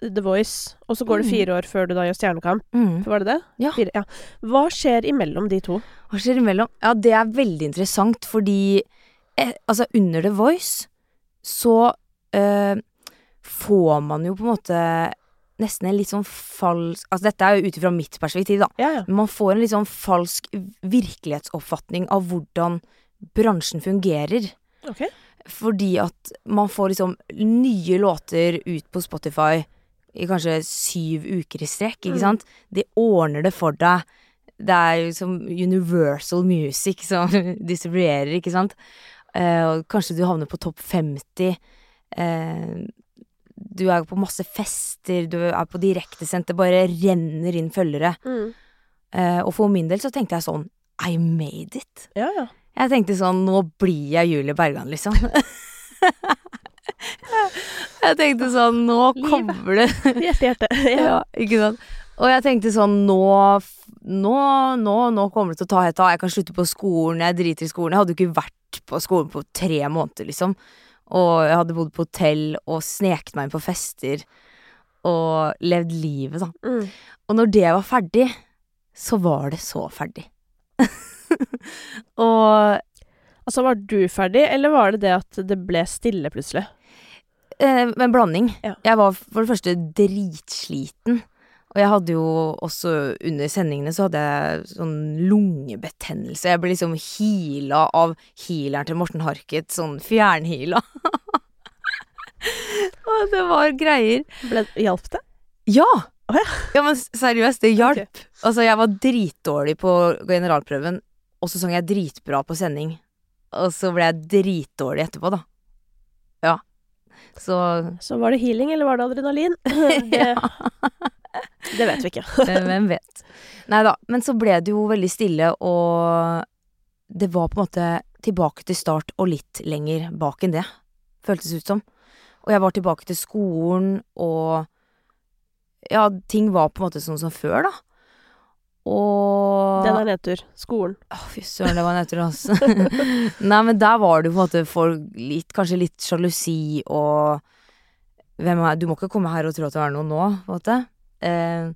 The Voice, og så går det Mm. fire år før du da gjør Stjernekamp, Mm. var det det? Ja. Fire, ja. Hva skjer imellom de to? Hva skjer imellom? Ja, det er veldig interessant, fordi altså, under The Voice så eh, får man jo på en måte nesten en litt sånn falsk Altså, dette er jo ut ifra mitt perspektiv, da. Ja, ja. Men man får en litt sånn falsk virkelighetsoppfatning av hvordan bransjen fungerer. Okay. Fordi at man får liksom nye låter ut på Spotify i kanskje syv uker i strekk, ikke Mm. sant? De ordner det for deg. Det er jo som Universal Music som distribuerer, ikke sant? Eh, og kanskje du havner på topp 50. Eh, du er på masse fester, du er på direktesendt, det bare renner inn følgere. Mm. Eh, og for min del så tenkte jeg sånn I made it. Ja, ja. Jeg tenkte sånn, nå blir jeg Julie Bergan, liksom. jeg tenkte sånn, nå kommer det Hjerte, hjerte. Ja. Ja, ikke sant. Og jeg tenkte sånn, nå, nå, nå, nå kommer det til å ta helt av. Jeg kan slutte på skolen, jeg driter i skolen. Jeg hadde jo ikke vært på skolen på tre måneder, liksom. Og jeg hadde bodd på hotell og sneket meg inn på fester. Og levd livet, da. Mm. Og når det var ferdig, så var det så ferdig. og Altså, var du ferdig, eller var det det at det ble stille plutselig? eh, en blanding. Ja. Jeg var for det første dritsliten. Og jeg hadde jo også under sendingene så hadde jeg sånn lungebetennelse. Jeg ble liksom heala av healeren til Morten Harket, sånn fjernheala. og det var greier. Ble, hjalp det? Ja! Oh, ja. Ja, men seriøst, det hjalp. Altså, jeg var dritdårlig på generalprøven, og så sang jeg dritbra på sending. Og så ble jeg dritdårlig etterpå, da. Ja. Så Så var det healing, eller var det adrenalin? Det, det vet vi ikke. hvem vet. Nei da. Men så ble det jo veldig stille, og det var på en måte tilbake til start og litt lenger bak enn det, føltes ut som. Og jeg var tilbake til skolen, og ja, ting var på en måte sånn som før, da. Og Den er nedtur. Skolen. Å, fy søren, det var nedtur, altså. Nei, men der var det på en måte for litt, kanskje litt sjalusi og Hvem er Du må ikke komme her og tro at du er noe nå, på en måte. Eh,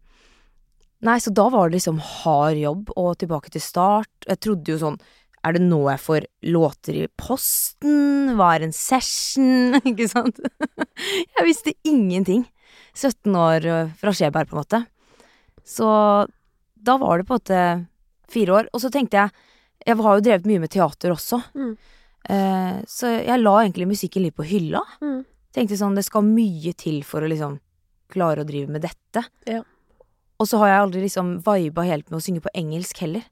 nei, så da var det liksom hard jobb og tilbake til start. Jeg trodde jo sånn Er det nå jeg får låter i posten? Hva er en session? Ikke sant? jeg visste ingenting. 17 år øh, fra Skjeberg, på en måte. Så da var det på en måte fire år. Og så tenkte jeg Jeg har jo drevet mye med teater også. Mm. Eh, så jeg la egentlig musikken litt på hylla. Mm. Tenkte sånn Det skal mye til for å liksom klare å drive med dette. Ja. Og så har jeg aldri liksom viba helt med å synge på engelsk heller.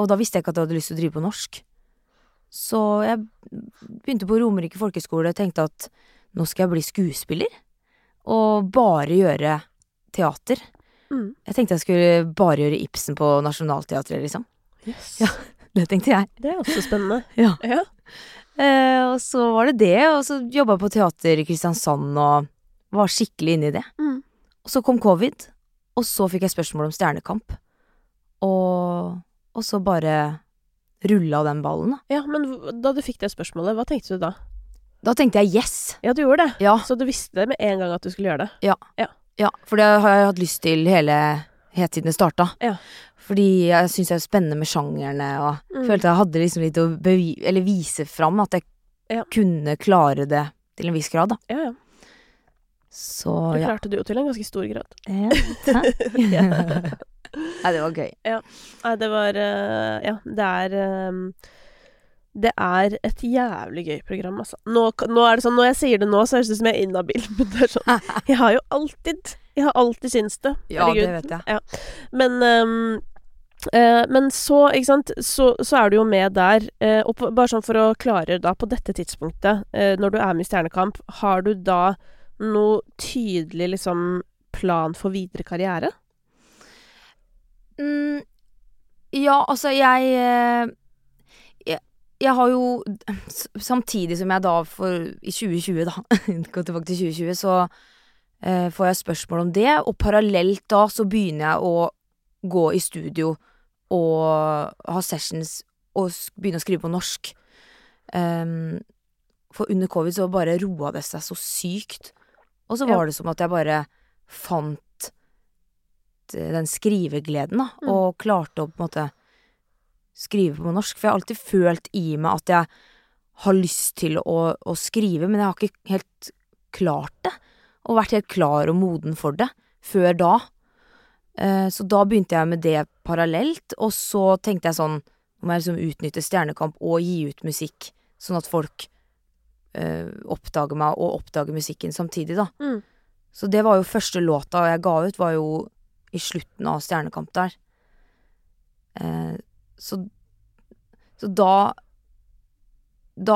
Og da visste jeg ikke at jeg hadde lyst til å drive på norsk. Så jeg begynte på Romerike folkehøgskole og tenkte at nå skal jeg bli skuespiller. Og bare gjøre teater. Mm. Jeg tenkte jeg skulle bare gjøre Ibsen på Nationaltheatret, liksom. Yes. Ja. Det tenkte jeg. Det er også spennende. Ja. Ja. Eh, og så var det det, og så jobba jeg på teater i Kristiansand og var skikkelig inne i det. Mm. Og så kom covid, og så fikk jeg spørsmål om Stjernekamp. Og, og så bare rulla den ballen, da. ja, men da du fikk det spørsmålet, hva tenkte du da? Da tenkte jeg yes! Ja, du gjorde det. Ja, Så du visste med en gang at du skulle gjøre det. ja for det har jeg hatt lyst til hele helt siden det starta. Ja. Fordi jeg syns det er spennende med sjangerne, og Mm. følte jeg hadde liksom litt å vise fram at jeg Ja. kunne klare det til en viss grad, da. Ja, ja. Så Det ja. klarte du jo til en ganske stor grad. ja. takk. Nei, det var gøy. Nei, det var eh, Ja, det er eh, Det er et jævlig gøy program, altså. Nå, nå er det sånn, Når jeg sier det nå, så høres det ut som jeg er inhabil, men det er sånn Jeg har jo alltid Jeg har alltid syntes det. Ja, Herregud. det vet jeg. Men um, eh, men så, ikke sant, så, så er du jo med der. eh, og på, bare sånn for å klare da, på dette tidspunktet, eh, når du er med i Stjernekamp, har du da noe tydelig liksom plan for videre karriere? Mm, ja, altså, jeg, eh, jeg Jeg har jo Samtidig som jeg da for I 2020, da, tilbake til 2020, så eh, får jeg spørsmål om det, og parallelt da så begynner jeg å gå i studio og ha sessions og begynne å skrive på norsk. Um, for under covid så bare roa det seg så sykt. Og så Ja. var det som at jeg bare fant eh, den skrivegleden, da, Mm. og klarte å på en måte skrive på norsk. For jeg har alltid følt i meg at jeg har lyst til å, å skrive, men jeg har ikke helt klart det. Og vært helt klar og moden for det før da. Eh, så da begynte jeg med det parallelt, og så tenkte jeg sånn Nå må jeg liksom utnytte Stjernekamp og gi ut musikk, sånn at folk eh, oppdage meg og oppdage musikken samtidig, da. Mm. Så det var jo første låta jeg ga ut, var jo i slutten av Stjernekamp der. Eh, så, så da Da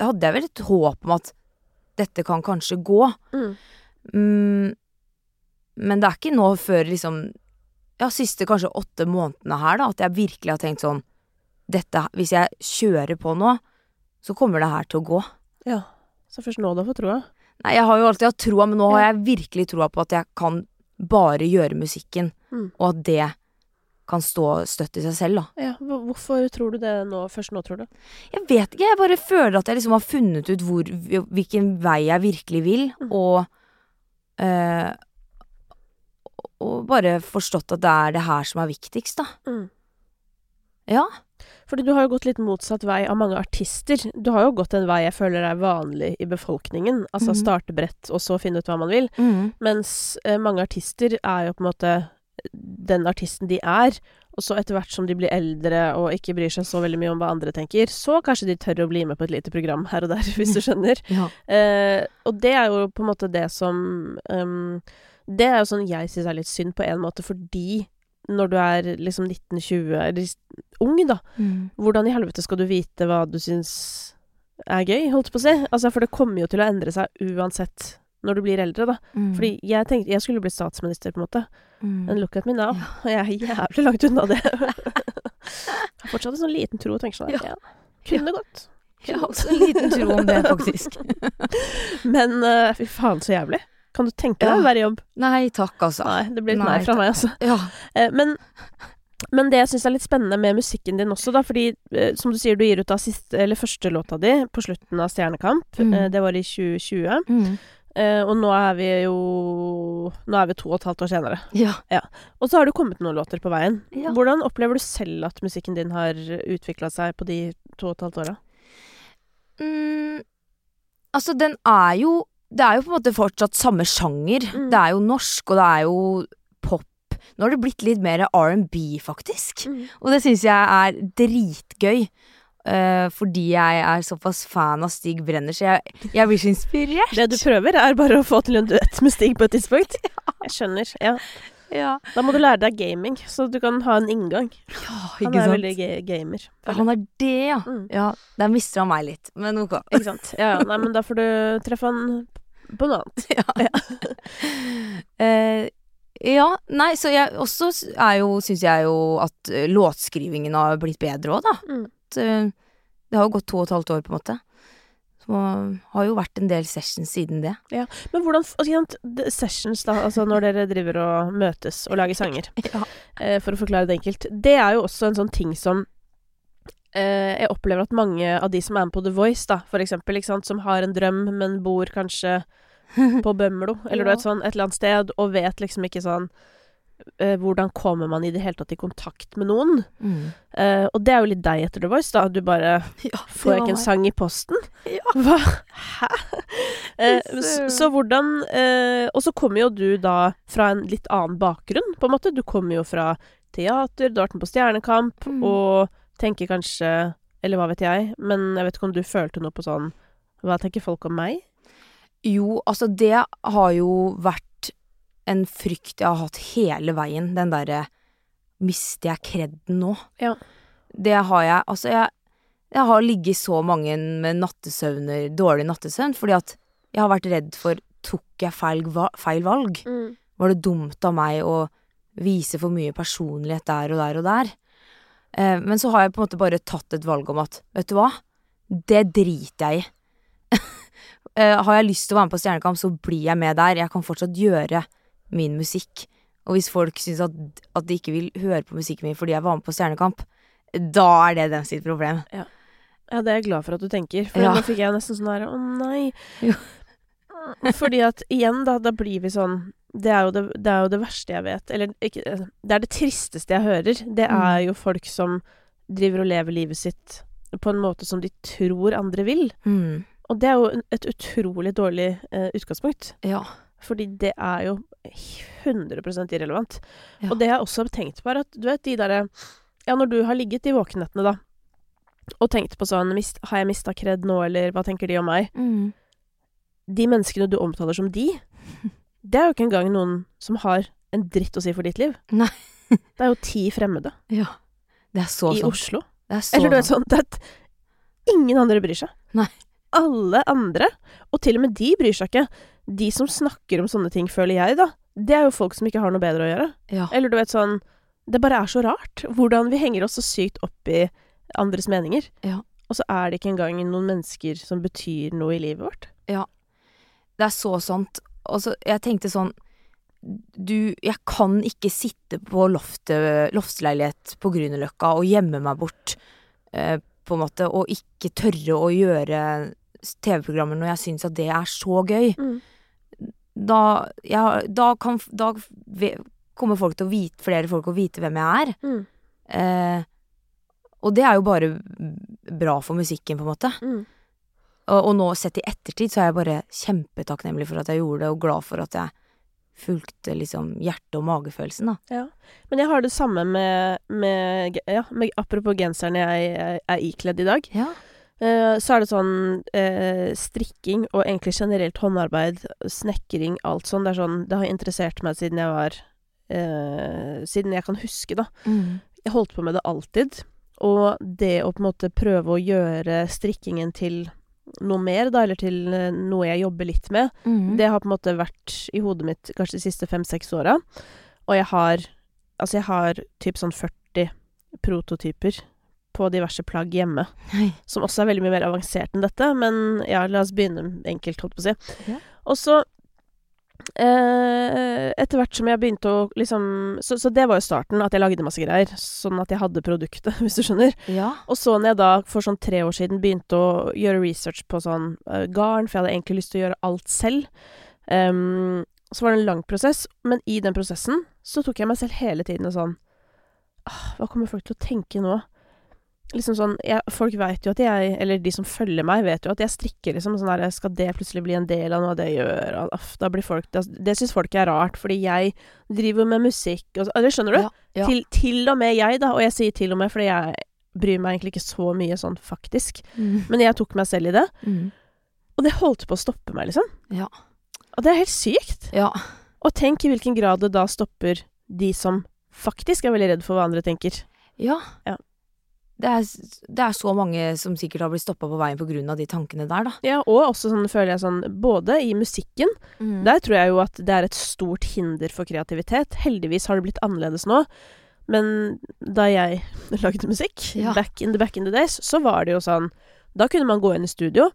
hadde jeg vel et håp om at dette kan kanskje gå. Mm. Mm, men det er ikke nå før liksom Ja, siste kanskje åtte månedene her, da, at jeg virkelig har tenkt sånn Dette, hvis jeg kjører på nå, så kommer det her til å gå. Ja. Så først nå du har fått troa? Nei, jeg har jo alltid hatt troa, men nå har jeg virkelig troa på at jeg kan bare gjøre musikken, Mm. og at det kan stå støtt i seg selv, da. Ja. Hvorfor tror du det nå, først nå, tror du? Jeg vet ikke, jeg bare føler at jeg liksom har funnet ut hvor, hvilken vei jeg virkelig vil, Mm. og øh, Og bare forstått at det er det her som er viktigst, da. Mm. Ja. Fordi du har jo gått litt motsatt vei av mange artister. Du har jo gått en vei jeg føler er vanlig i befolkningen. Altså Mhm. starte bredt, og så finne ut hva man vil. Mm. Mens eh, mange artister er jo på en måte den artisten de er. Og så etter hvert som de blir eldre og ikke bryr seg så veldig mye om hva andre tenker, så kanskje de tør å bli med på et lite program her og der, hvis du skjønner. Ja. Eh, og det er jo på en måte det som um, Det er jo sånn jeg syns er litt synd på en måte, fordi når du er liksom 19-20, eller ung, da, Mm. hvordan i helvete skal du vite hva du syns er gøy, holdt på å si? Altså, for det kommer jo til å endre seg uansett når du blir eldre, da. Mm. Fordi jeg tenkte jeg skulle bli statsminister, på en måte. mm. And look at me now. Ja. Jeg er jævlig langt unna det. jeg har fortsatt en sånn liten tro og tenker sånn ja. Kunne gått. Jeg har også en liten tro om det, faktisk. Men uh, fy faen, så jævlig. Kan du tenke deg Ja. å være i jobb? Nei takk, altså. Nei, det blir et Nei, nei fra meg, altså. Ja. Eh, men, men det jeg syns er litt spennende med musikken din også, da, fordi eh, som du sier, du gir ut av siste, eller første låta di på slutten av Stjernekamp. Mm. Eh, det var i 2020. Mm. Uh, og nå er vi jo Nå er vi to og et halvt år senere. Ja. Og så har det kommet noen låter på veien. Ja. Hvordan opplever du selv at musikken din har utvikla seg på de to og et halvt åra? Mm, altså, den er jo Det er jo på en måte fortsatt samme sjanger. Mm. Det er jo norsk, og det er jo pop. Nå har det blitt litt mer R&B, faktisk. Og det syns jeg er dritgøy. Uh, fordi jeg er såpass fan av Stig Brenner, så jeg, jeg blir så inspirert. Det du prøver, er bare å få til en duett med Stig på et tidspunkt? Jeg skjønner. Ja. Ja, Da må du lære deg gaming, så du kan ha en inngang. ja Han er sant? veldig ga gamer. Han er det, ja. Mm. Ja, Der mister han meg litt, men ok. Ikke sant. Ja, ja. Nei, men da får du treffe han på noe annet. Eh, ja, nei, så jeg også er jo, syns jeg jo at eh, låtskrivingen har blitt bedre òg, da. Mm. At, eh, det har jo gått to og et halvt år, på en måte. Så har jo vært en del sessions siden det. Men hvordan altså, Sessions, da, altså når dere driver og møtes og lager sanger, Ja. uh, for å forklare det enkelt, det er jo også en sånn ting som jeg opplever at mange av de som er med på The Voice, da, for eksempel, som har en drøm, men bor kanskje på Bømlo, eller du Ja. vet sånn, et eller annet sted, og vet liksom ikke sånn eh, hvordan kommer man i det hele tatt i kontakt med noen? Mm. Eh, og det er jo litt deg etter The Voice, da. Du bare Ja, Får jeg ikke en sang i posten? Ja. Hva? Hæ? Eh, så, så hvordan eh, Og så kommer jo du da fra en litt annen bakgrunn, på en måte. Du kommer jo fra teater, du har vært med på Stjernekamp, Mm. og tenker kanskje Eller hva vet jeg, men jeg vet ikke om du følte noe på sånn Hva tenker folk om meg? Jo, altså det har jo vært en frykt jeg har hatt hele veien. Den derre Mister jeg kredden nå? Ja. Det har jeg. Altså, jeg, jeg har ligget så mange med nattesøvner, dårlig nattesøvn, fordi at jeg har vært redd for Tok jeg feil, feil valg? Var det dumt av meg å vise for mye personlighet der og der og der? Eh, men så har jeg på en måte bare tatt et valg om at, vet du hva, det driter jeg i. eh, har jeg lyst til å være med på Stjernekamp, så blir jeg med der. Jeg kan fortsatt gjøre min musikk. Og hvis folk syns at, at de ikke vil høre på musikken min fordi jeg var med på Stjernekamp, da er det dem sitt problem. Ja, det er jeg glad for at du tenker, for Ja. nå fikk jeg nesten sånn her Å nei. Jo. Fordi at igjen, da, da blir vi sånn det er, jo det, det er jo det verste jeg vet. Eller ikke Det er det tristeste jeg hører. Det Mm. er jo folk som driver og lever livet sitt på en måte som de tror andre vil. Mm. Og det er jo et utrolig dårlig eh, utgangspunkt. Ja. Fordi det er jo 100% irrelevant. Ja. Og det jeg også har tenkt på, er at du vet de derre Ja, når du har ligget i våkenettene, da, og tenkt på sånn mist, Har jeg mista kred nå, eller hva tenker de om meg? Mm. De menneskene du omtaler som de, det er jo ikke engang noen som har en dritt å si for ditt liv. Nei. Det er jo ti fremmede ja. Det er så i sant. Oslo. Det er så Eller du vet sånn at Ingen andre bryr seg. Nei. Alle andre, og til og med de bryr seg ikke. De som snakker om sånne ting, føler jeg, da, det er jo folk som ikke har noe bedre å gjøre. Ja. Eller du vet sånn Det bare er så rart hvordan vi henger oss så sykt opp i andres meninger. Ja. Og så er det ikke engang noen mennesker som betyr noe i livet vårt. Ja. Det er så sant. Altså, jeg tenkte sånn Du, jeg kan ikke sitte på loftet, loftsleilighet på Grünerløkka og gjemme meg bort, eh, på en måte, og ikke tørre å gjøre TV-programmer når jeg syns at det er så gøy. Da, ja, da kan Da kommer folk til å vite, flere folk å vite hvem jeg er. Mm. Eh, Og det er jo bare bra for musikken, på en måte. Mm. Og, og nå sett i ettertid så er jeg bare kjempetakknemlig for at jeg gjorde det, og glad for at jeg fulgte liksom hjerte- og magefølelsen, da. Ja. Men jeg har det samme med, med, ja, med Apropos genseren jeg er- er ikledd i dag. Ja. Eh, så er det sånn eh, strikking og egentlig generelt håndarbeid, snekring, alt sånn. Det er sånn Det har interessert meg siden jeg var eh, Siden jeg kan huske, da. Mm. Jeg holdt på med det alltid. Og det å på en måte prøve å gjøre strikkingen til noe mer, da, eller til eh, noe jeg jobber litt med, Mm. det har på en måte vært i hodet mitt kanskje de siste fem-seks åra. Og jeg har Altså, jeg har typ sånn 40 prototyper på diverse plagg hjemme. Hei. Som også er veldig mye mer avansert enn dette, men ja, la oss begynne enkelt, holdt på å si. Ja. Og så Etter hvert som jeg begynte å liksom så, så det var jo starten, at jeg lagde masse greier. Sånn at jeg hadde produktet, hvis du skjønner. Ja. Og så når jeg da for sånn tre år siden begynte å gjøre research på sånn uh, garn, for jeg hadde egentlig lyst til å gjøre alt selv, um, så var det en lang prosess. Men i den prosessen så tok jeg meg selv hele tiden og sånn ah, Hva kommer folk til å tenke nå? Liksom sånn jeg, Folk veit jo at jeg, eller de som følger meg, vet jo at jeg strikker, liksom. Sånn der, skal det plutselig bli en del av noe av det jeg gjør? Aff, da blir folk Det, det syns folk er rart, fordi jeg driver med musikk og så Eller skjønner du? Ja, ja. Til, til og med jeg, da. Og jeg sier til og med fordi jeg bryr meg egentlig ikke så mye sånn faktisk. Mm. Men jeg tok meg selv i det. Mm. Og det holdt på å stoppe meg, liksom. Ja. Og det er helt sykt. Ja. Og tenk i hvilken grad det da stopper de som faktisk er veldig redd for hva andre tenker. Ja. Ja. Det er, det er så mange som sikkert har blitt stoppa på veien av de tankene der, da. Ja, og også sånn føler jeg sånn Både i musikken Mm. Der tror jeg jo at det er et stort hinder for kreativitet. Heldigvis har det blitt annerledes nå. Men da jeg lagde musikk, Ja. back in the back in the days, så var det jo sånn Da kunne man gå inn i studio,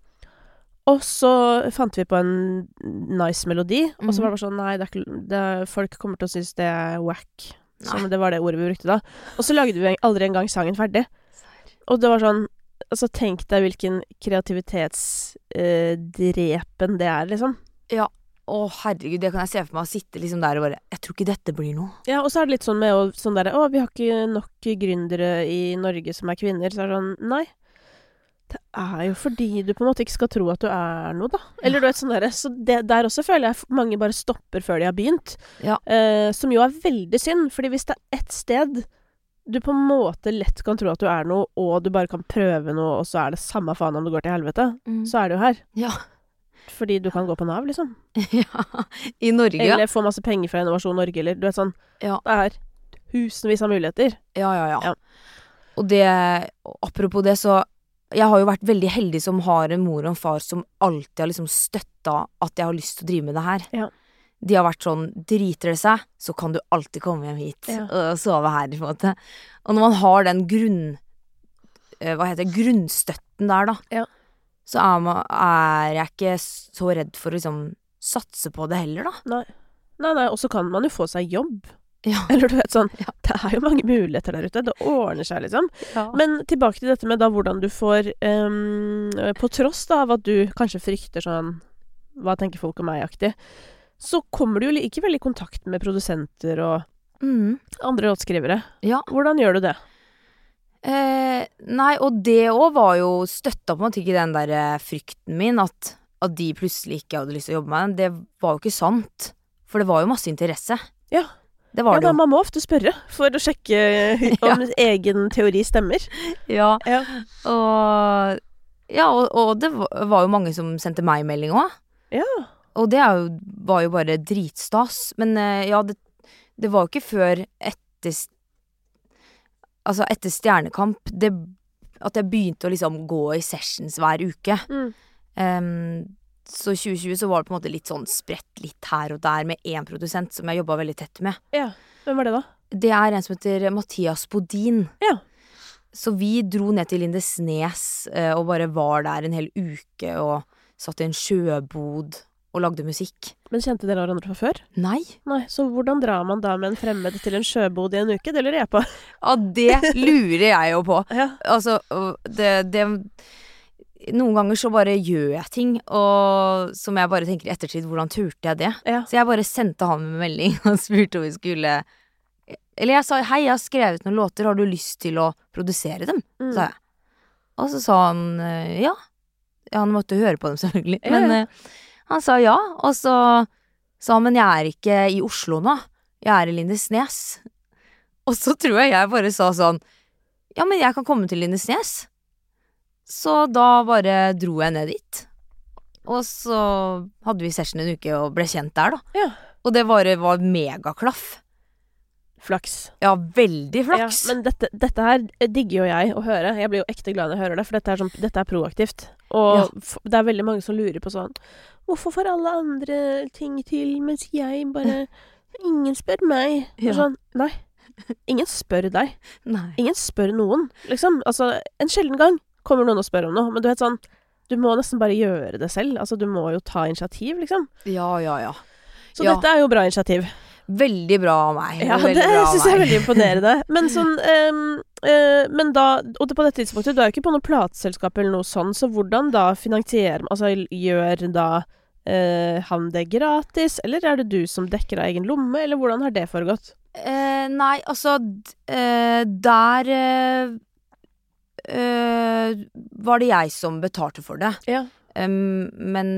og så fant vi på en nice melodi, og så Mhm. var det bare sånn Nei, det ikke, det folk kommer til å synes det er wack. Som det var det ordet vi brukte da. Og så lagde vi aldri engang sangen ferdig. Og det var sånn Altså, tenk deg hvilken kreativitetsdrepen det er, liksom. Ja. Å, herregud, det kan jeg se for meg å sitte liksom der og bare Jeg tror ikke dette blir noe. Ja, og så er det litt sånn med å sånn derre Å, vi har ikke nok gründere i Norge som er kvinner. Så er det sånn Nei. Det er jo fordi du på en måte ikke skal tro at du er noe, da. Eller du vet sånn derre Så det, der også føler jeg mange bare stopper før de har begynt. Ja. Eh, som jo er veldig synd, fordi hvis det er ett sted du på en måte lett kan tro at du er noe, og du bare kan prøve noe, og så er det samme faen om det går til helvete, så er du jo her. Ja. Fordi du kan gå på Nav, liksom. ja. I Norge. Eller få masse penger fra Innovasjon Norge, eller du vet sånn. Ja. Det er tusenvis av muligheter. Ja, ja, ja. Ja. Og det Apropos det, så Jeg har jo vært veldig heldig som har en mor og en far som alltid har liksom støtta at jeg har lyst til å drive med det her. Ja. De har vært sånn Driter det seg, så kan du alltid komme hjem hit Ja. og sove her, på en måte. Og når man har den grunn... eh, Hva heter det? Grunnstøtten der, da. Ja. Så er, man, er jeg ikke så redd for å liksom satse på det heller, da. Nei. Nei, nei, og så kan man jo få seg jobb. Ja. Eller du vet sånn Ja. Det er jo mange muligheter der ute. Det ordner seg, liksom. Men, Men tilbake til dette med da hvordan du får um, På tross da av at du kanskje frykter sånn Hva tenker folk om meg-aktig, så kommer du jo likevel i kontakt med produsenter og mm, andre låtskrivere. ja. Hvordan gjør du det? Eh, nei, og det òg var jo støtta på en måte ikke den der eh, frykten min, at, at de plutselig ikke hadde lyst til å jobbe med den. Det var jo ikke sant. For det var jo masse interesse. Ja. Det var Ja, det da, jo. man må ofte spørre for å sjekke om egen teori stemmer. Ja, Ja. og, ja, og, og det var var jo mange som sendte meg melding òg. Ja. Og det jo, var jo bare dritstas. Men eh, ja, det, det var jo ikke før etter Altså etter Stjernekamp det, at jeg begynte å liksom gå i sessions hver uke. Mm. Um, så 2020 så var det på en måte litt sånn spredt litt her og der med én produsent som jeg jobba veldig tett med. ja. Hvem var det, da? Det er en som heter Mathias Bodin. Ja. Så vi dro ned til Lindesnes eh, og bare var der en hel uke og satt i en sjøbod og lagde musikk. Men kjente dere hverandre fra før? Nei. Nei, så hvordan drar man da med en fremmed til en sjøbod i en uke? Det lurer jeg på. Ja, det lurer jeg jo på. Ja. Altså, det, det Noen ganger så bare gjør jeg ting, og som jeg bare tenker i ettertid, hvordan turte jeg det? Ja. Så jeg bare sendte han en melding og spurte om vi skulle Eller jeg sa hei, jeg har skrevet noen låter, har du lyst til å produsere dem? Mm. sa jeg. Og så sa han eh, ja. Han måtte høre på dem, selvfølgelig. Men ja. Eh, han sa ja, og så sa han men jeg er ikke i Oslo nå. Jeg er i Lindesnes. Og så tror jeg jeg bare sa sånn ja, men jeg kan komme til Lindesnes. Så da bare dro jeg ned dit. Og så hadde vi session en uke og ble kjent der, da. Ja. Og det bare var megaklaff. Flaks. Ja, veldig flaks. Ja, men dette, dette her digger jo jeg å høre. Jeg blir jo ekte glad når jeg hører det, for dette er, sånn, dette er proaktivt. Og Ja. det er veldig mange som lurer på sånn Hvorfor får alle andre ting til, mens jeg bare Ingen spør meg. Og Sånn, nei. Ingen spør deg. Nei. Ingen spør noen, liksom. Altså, en sjelden gang kommer noen og spør om noe, men du vet sånn Du må nesten bare gjøre det selv. Altså, du må jo ta initiativ, liksom. Ja, ja, ja. Så Ja. dette er jo bra initiativ. Veldig bra av meg. Ja, det bra syns jeg er veldig imponerende. Men sånn um, uh, Men da Og på dette tidspunktet, du er jo ikke på noe plateselskap eller noe sånn, så hvordan da finansierer Altså gjør da uh, han det gratis, eller er det du som dekker av egen lomme, eller hvordan har det foregått? Uh, nei, altså eh, Der var det jeg som betalte for det. Ja. Um, men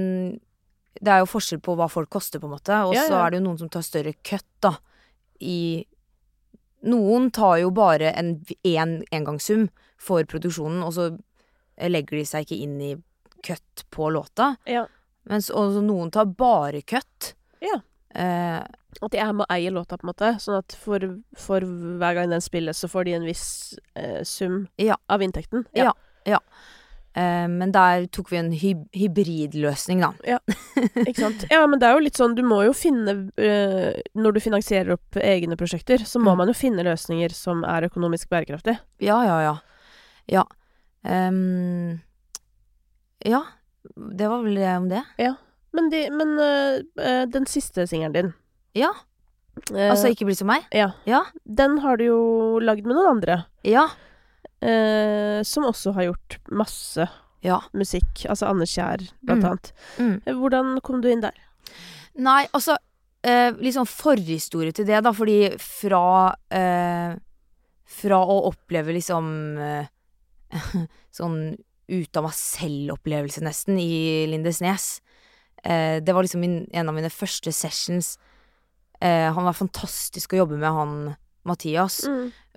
det er jo forskjell på hva folk koster, på en måte. Og så ja. er det jo noen som tar større kutt, da. I Noen tar jo bare en én engangssum for produksjonen, og så legger de seg ikke inn i cut på låta. Ja. Mens også noen tar bare cut. Ja. Eh, At de er med og eier låta, på en måte. Sånn at for, for hver gang den spilles, så får de en viss eh, sum Ja. av inntekten. Ja. eh, men der tok vi en hyb hybridløsning, da. Ikke sant? Ja, men det er jo litt sånn Du må jo finne eh, Når du finansierer opp egne prosjekter, så må Mm. man jo finne løsninger som er økonomisk bærekraftige. Ja, ja, ja. Ja. Um, ja. Det var vel det om det. Men, de, men eh, eh, den siste singelen din Ja. Uh, Altså ikke bli som meg. Ja. Ja. Den har du jo lagd med noen andre, Ja. Eh, som også har gjort masse Ja. musikk. Altså Anne Kjær, blant Mm. annet. Mm. Eh, Hvordan kom du inn der? Nei, altså eh, Litt sånn forhistorie til det, da, fordi fra eh, Fra å oppleve liksom eh, Sånn ut av meg selv-opplevelse, nesten, i Lindesnes. Eh, det var liksom min, en av mine første sessions. Eh, han var fantastisk å jobbe med, han Mathias.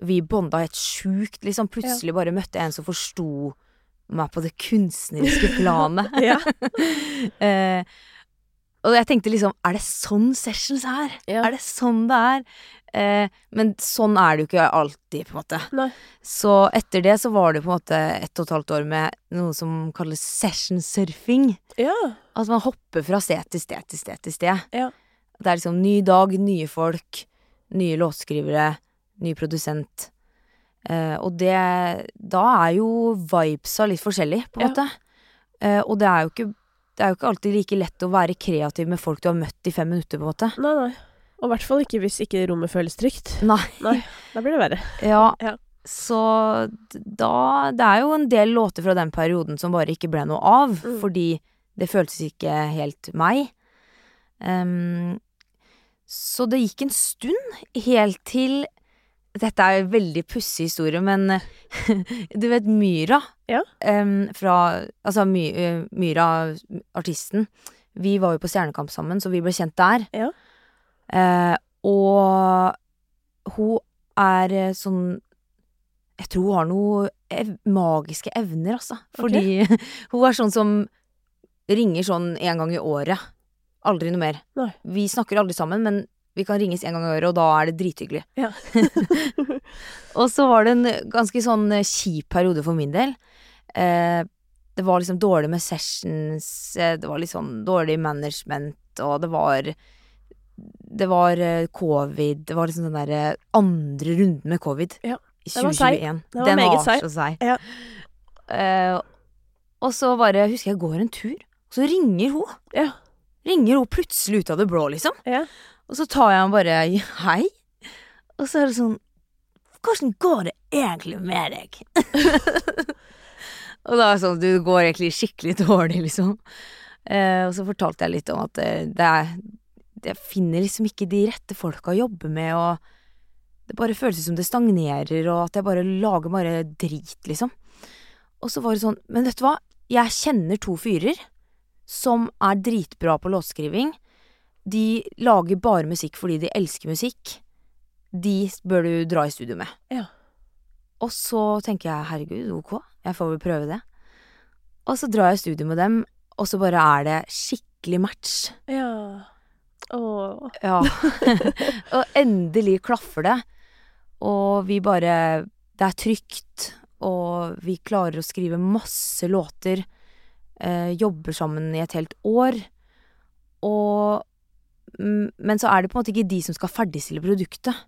Vi bonda helt sjukt, liksom. Plutselig bare møtte jeg en som forsto meg på det kunstneriske planet. Ja. eh, og jeg tenkte liksom, er det sånn sessions er? Ja. Er det sånn det er? Eh, men sånn er det jo ikke alltid, på en måte. Nei. Så etter det så var det på en måte ett og et halvt år med noe som kalles sessionsurfing. ja. Altså man hopper fra sted til sted til sted til sted. Ja. Det er liksom ny dag, nye folk, nye låtskrivere, ny produsent. Eh, og det Da er jo vibesa litt forskjellig, på en Ja. måte. Eh, og det er jo ikke det er jo ikke alltid like lett å være kreativ med folk du har møtt i fem minutter, på en måte. Nei, nei. Og i hvert fall ikke hvis ikke rommet føles trygt. Nei. Nei, da blir det verre. Ja. Ja. Så da Det er jo en del låter fra den perioden som bare ikke ble noe av, Mm. fordi det føltes ikke helt meg. Um, så det gikk en stund, helt til Dette er en veldig pussig historie, men du vet Myra? Ja. Um, fra Altså My, eh, Myra, artisten. Vi var jo på Stjernekamp sammen, så vi ble kjent der. Ja. Uh, og hun er eh, sånn Jeg tror hun har noen ev magiske evner, altså. Fordi hun er sånn som ringer sånn en gang i året. Aldri noe mer. Nei. Vi snakker aldri sammen, men vi kan ringes en gang i året, og da er det drithyggelig. Ja. og så var det en ganske sånn eh, kjip periode for min del. Eh, det var liksom dårlig med sessions, eh, det var litt sånn dårlig management, og det var Det var eh, covid, det var liksom den derre andre runden med covid Ja, i var seig. 2021. Den var Den var så seig. Ja. Eh, og så bare husker jeg går en tur, og så ringer hun. Ja. Ringer hun plutselig ut av det blå, liksom. Ja. Og så tar jeg han bare hei. Og så er det sånn Hvordan går det egentlig med deg? og da er det sånn Du går egentlig skikkelig dårlig, liksom. Eh, og så fortalte jeg litt om at eh, det er Jeg finner liksom ikke de rette folka å jobbe med, og Det bare føles som det stagnerer, og at jeg bare lager bare drit, liksom. Og så var det sånn Men vet du hva? Jeg kjenner to fyrer som er dritbra på låtskriving. De lager bare musikk fordi de elsker musikk. De bør du dra i studio med. Ja. Og så tenker jeg herregud, ok, jeg får vel prøve det. Og så drar jeg i studio med dem, og så bare er det skikkelig match. Ja. Åh. Ja. og endelig klaffer det. Og vi bare Det er trygt, og vi klarer å skrive masse låter. Eh, jobber sammen i et helt år. Og Men så er det på en måte ikke de som skal ferdigstille produktet.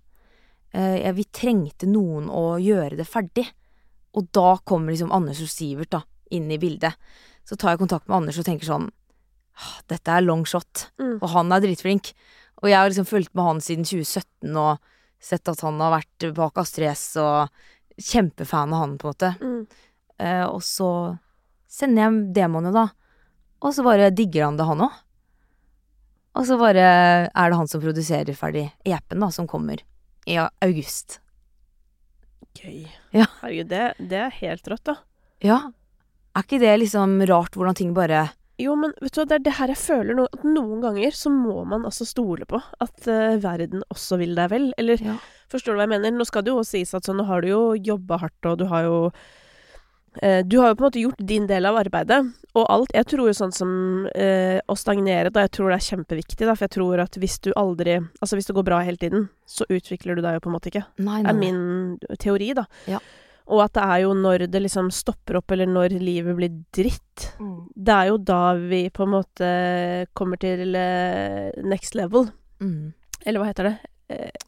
Eh, vi trengte noen å gjøre det ferdig. Og da kommer liksom Anders og Sivert da, inn i bildet. Så tar jeg kontakt med Anders og tenker sånn «Ah, Dette er long shot. Mm. Og han er dritflink. Og jeg har liksom fulgt med han siden 2017 og sett at han har vært bak Astrid S og kjempefan av han, på en måte. Mm. Eh, og så sender jeg demoene, da. Og så bare digger han det, han òg. Og så bare er det han som produserer ferdig EP-en, da, som kommer i august. Gøy. Ja. Herregud, det, det er helt rått, da. Ja. Er ikke det liksom rart hvordan ting bare Jo, men vet du hva, det er det her jeg føler nå, at noen ganger så må man altså stole på at uh, verden også vil deg vel. Eller Ja. forstår du hva jeg mener? Nå skal det jo også sies at sånn, nå har du jo jobba hardt, og du har jo Du har jo på en måte gjort din del av arbeidet, og alt Jeg tror jo sånn som eh, å stagnere, da, jeg tror det er kjempeviktig, da, for jeg tror at hvis du aldri Altså hvis det går bra hele tiden, så utvikler du deg jo på en måte ikke. Nei, er min teori, da. Ja. Og at det er jo når det liksom stopper opp, eller når livet blir dritt, Mm. det er jo da vi på en måte kommer til eh, next level. Mm. Eller hva heter det?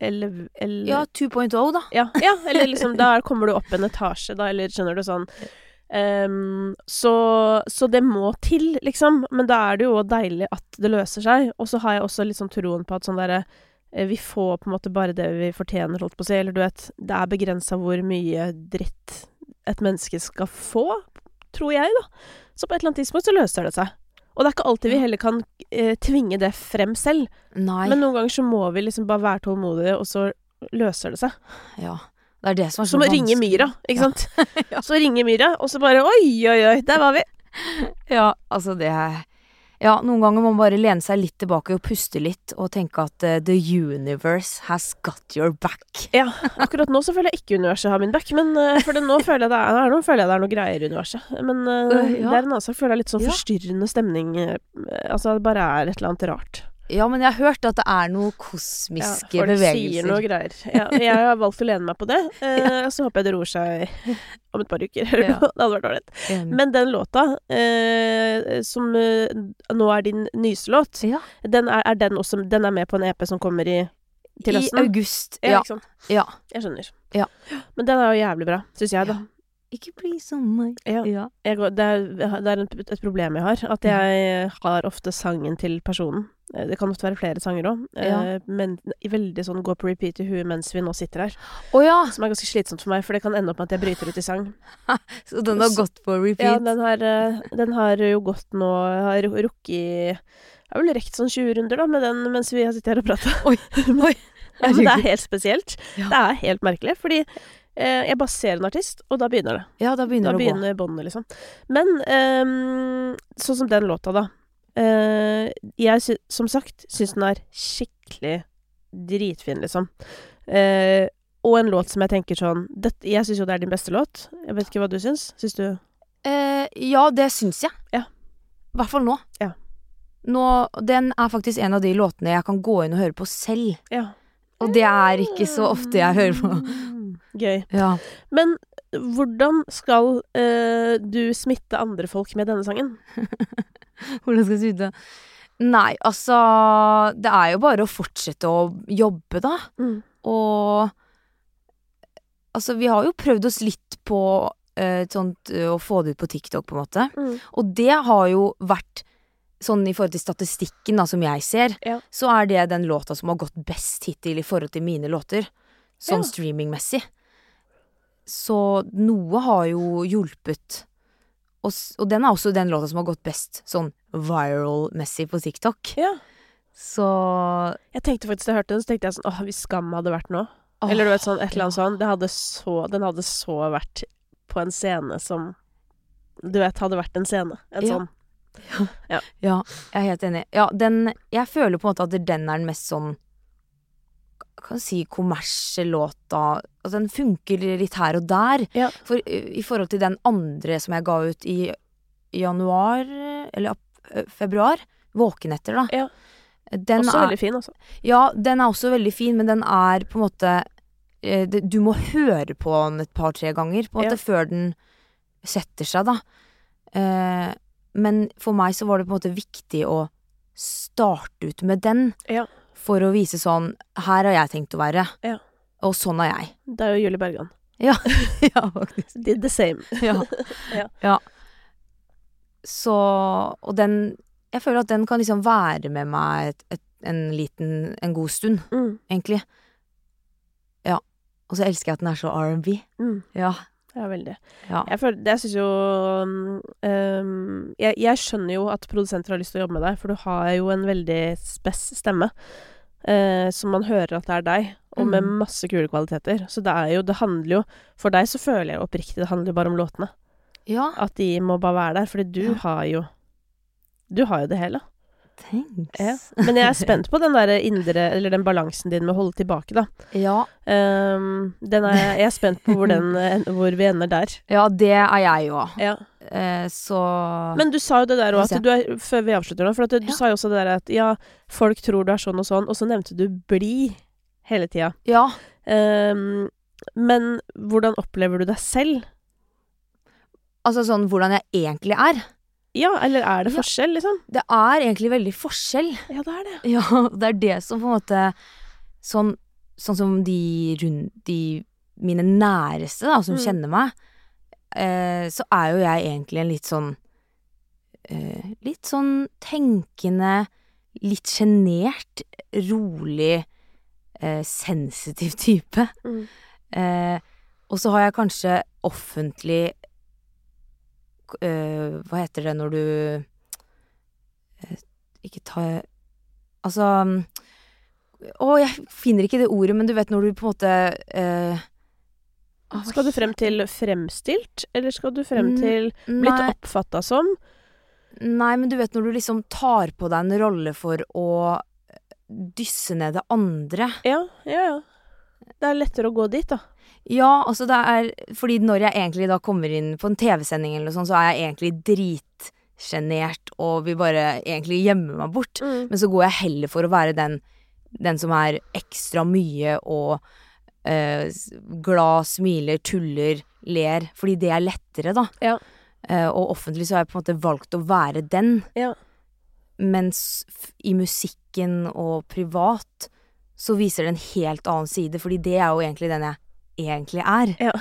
Eller, eller Ja, 2.0, da. ja, ja, eller liksom Da kommer du opp en etasje, da, eller skjønner du sånn. Um, så, så det må til, liksom. Men da er det jo deilig at det løser seg. Og så har jeg også litt sånn troen på at sånn derre eh, Vi får på en måte bare det vi fortjener, holdt på å si. Eller du vet, det er begrensa hvor mye dritt et menneske skal få, tror jeg, da. Så på et eller annet tidspunkt så løser det seg. Og det er ikke alltid vi heller kan eh, tvinge det frem selv. Nei. Men noen ganger så må vi liksom bare være tålmodige, og så løser det seg. ja. Det er det som er så Som å ringe myra, ikke sant? Ja. Så ringer myra, og så bare oi, oi, oi, der var vi. Ja, altså det er Ja, noen ganger må man bare lene seg litt tilbake og puste litt og tenke at uh, the universe has got your back. Ja, akkurat nå så føler jeg ikke universet har min back, men uh, for det, nå føler jeg det er, nå føler jeg det er noe greier i universet. Men uh, ja. det er en annen sak, føler jeg litt sånn forstyrrende stemning. Altså det bare er et eller annet rart. Ja, men jeg har hørt at det er noen kosmiske ja, bevegelser. sier noe greier. Ja, jeg har valgt å lene meg på det, Uh, så håper jeg det roer seg om et par uker. Ja. Det hadde vært ålreit. Men den låta, uh, som uh, nå er din nyeste låt, ja, den er, er den også Den er med på en EP som kommer i til I høsten? august. Ja. Jeg skjønner. Ja. Men den er jo jævlig bra, syns jeg, da. Ikke bli som meg. Ja. Ja. Jeg, det er, det er et, et problem jeg har, at jeg har ofte sangen til personen. Eh, Det kan ofte være flere sanger òg, Ja. men veldig sånn gå på repeat i huet mens vi nå sitter her. Oh, ja, Som er ganske slitsomt for meg, for det kan ende opp med at jeg bryter ut i sang. så den har gått på Ja, repeat? den har, eh, den har jo gått nå Har rukket Jeg har vel rekt sånn 20 runder, da, med den mens vi har sittet her og prata. Oi, oi. Ja, men det er helt spesielt. Ja. Det er helt merkelig, fordi eh, jeg bare ser en artist, og da begynner det. Ja, da begynner Da det å gå. begynner båndet, liksom. Men eh, sånn som den låta, da. Eh, jeg som sagt syns den er skikkelig dritfin, liksom. Eh, og en låt som jeg tenker sånn dette, Jeg syns jo det er din beste låt. Jeg vet ikke hva du syns. Syns du Eh, ja, det syns jeg. Ja. I hvert fall nå. Ja. nå. Den er faktisk en av de låtene jeg kan gå inn og høre på selv. Ja. Og det er ikke så ofte jeg hører på. Gøy. Ja. Men hvordan skal eh, du smitte andre folk med denne sangen? Hvordan skal jeg smitte? Nei, altså Det er jo bare å fortsette å jobbe, da. Mm. Og Altså, vi har jo prøvd oss litt på eh, sånt eh, å få det ut på TikTok, på en måte. Mm. Og det har jo vært Sånn i forhold til statistikken, da, som jeg ser, Ja. så er det den låta som har gått best hittil i forhold til mine låter. Sånn Ja. streamingmessig. Så noe har jo hjulpet. Og, s- og den er også den låta som har gått best sånn viral-messig på TikTok. Ja. Så Jeg tenkte faktisk da jeg hørte den, så tenkte jeg sånn Åh, hvis Skam hadde vært nå, Åh, Eller du vet sånn, et eller annet sånn. Det hadde så, den hadde så vært på en scene som Du vet, hadde vært en scene. En Ja. sånn. Ja, jeg er helt enig. Ja, den Jeg føler på en måte at den er den mest sånn Kan si kommersielle låta Altså, den funker litt her og der. Ja. For i forhold til den andre som jeg ga ut i januar, eller februar, Våkenetter, da. Ja. Den Også er, veldig fin, altså. Ja, den er også veldig fin, men den er på en måte Du må høre på den et par-tre ganger på en måte Ja. før den setter seg, da. Men for meg så var det på en måte viktig å starte ut med den. Ja. For å vise sånn Her har jeg tenkt å være. Ja. Og sånn er jeg. Det er jo Julie Bergan. ja, faktisk. Did the same. Ja. Ja. ja. Så Og den Jeg føler at den kan liksom være med meg et, et, en liten En god stund, Mm. egentlig. Ja. Og så elsker jeg at den er så R&B. Mm. Ja. Ja, veldig. Ja. Jeg føler, jeg syns jo um, jeg, jeg skjønner jo at produsenter har lyst til å jobbe med deg, for du har jo en veldig spess stemme. Uh, som man hører at det er deg, og med Mm. masse kule kvaliteter. Så det er jo Det handler jo For deg så føler jeg oppriktig det handler jo bare om låtene. ja. At de må bare være der, fordi du Ja. har jo Du har jo det hele. Thanks. Ja. Men jeg er spent på den der indre Eller den balansen din med å holde tilbake, da. Ja. Um, den er, jeg er spent på hvor, den, hvor vi ender der. ja, det er jeg jo. Ja. Uh, så Men du sa jo det der òg, du Før vi avslutter nå, for at du Ja. sa jo også det der at ja, folk tror du er sånn og sånn, og så nevnte du bli hele tida. Ja. Um, men hvordan opplever du deg selv? Altså sånn hvordan jeg egentlig er. Ja, eller er det forskjell, liksom? Det er egentlig veldig forskjell. Ja, det er det. Ja, det er det som på en måte Sånn, sånn som de rundt De mine næreste, da, som Mm. kjenner meg, eh, så er jo jeg egentlig en litt sånn eh, Litt sånn tenkende, litt sjenert, rolig, eh, sensitiv type. Mm. Eh, og så har jeg kanskje offentlig eh, Hva heter det når du eh, Ikke ta Altså Å, jeg finner ikke det ordet, men du vet når du på en måte eh, Skal du frem til fremstilt, eller skal du frem Mm, til blitt oppfatta som? nei, men du vet når du liksom tar på deg en rolle for å dysse ned det andre. Ja, ja, ja. Det er lettere å gå dit, da. Ja, altså det er Fordi når jeg egentlig da kommer inn på en TV-sending eller noe sånt, så er jeg egentlig dritsjenert og vil bare egentlig gjemme meg bort. Mm. Men så går jeg heller for å være den, den som er ekstra mye og eh, glad, smiler, tuller, ler. Fordi det er lettere, da. Ja. Eh, og offentlig så har jeg på en måte valgt å være den. Ja. Mens i musikken og privat så viser det en helt annen side, fordi det er jo egentlig den jeg egentlig er. Ja.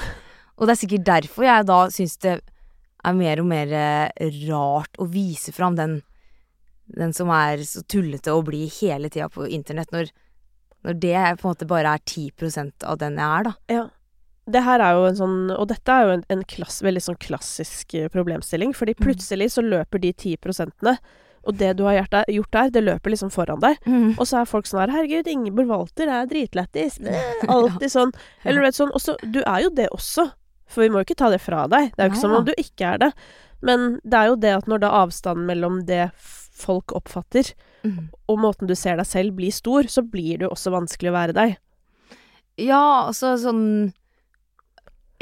Og det er sikkert derfor jeg da syns det er mer og mer eh, rart å vise fram den, den som er så tullete å bli hele tida på internett, når, når det på en måte bare er 10% av den jeg er, da. Ja. Det her er jo en sånn Og dette er jo en, en klass, veldig sånn klassisk eh, problemstilling, fordi Mm. plutselig så løper de ti prosentene, og det du har gjort der, det løper liksom foran deg. Og så er folk sånn her Herregud, Ingeborg Walter er dritlættis. Alltid sånn. Eller du vet sånn. Også, du er jo det også. For vi må jo ikke ta det fra deg. Det er jo ikke Nei som om du ikke er det. Men det er jo det at når da avstanden mellom det folk oppfatter, mm. og måten du ser deg selv blir stor, så blir det jo også vanskelig å være deg. Ja, altså sånn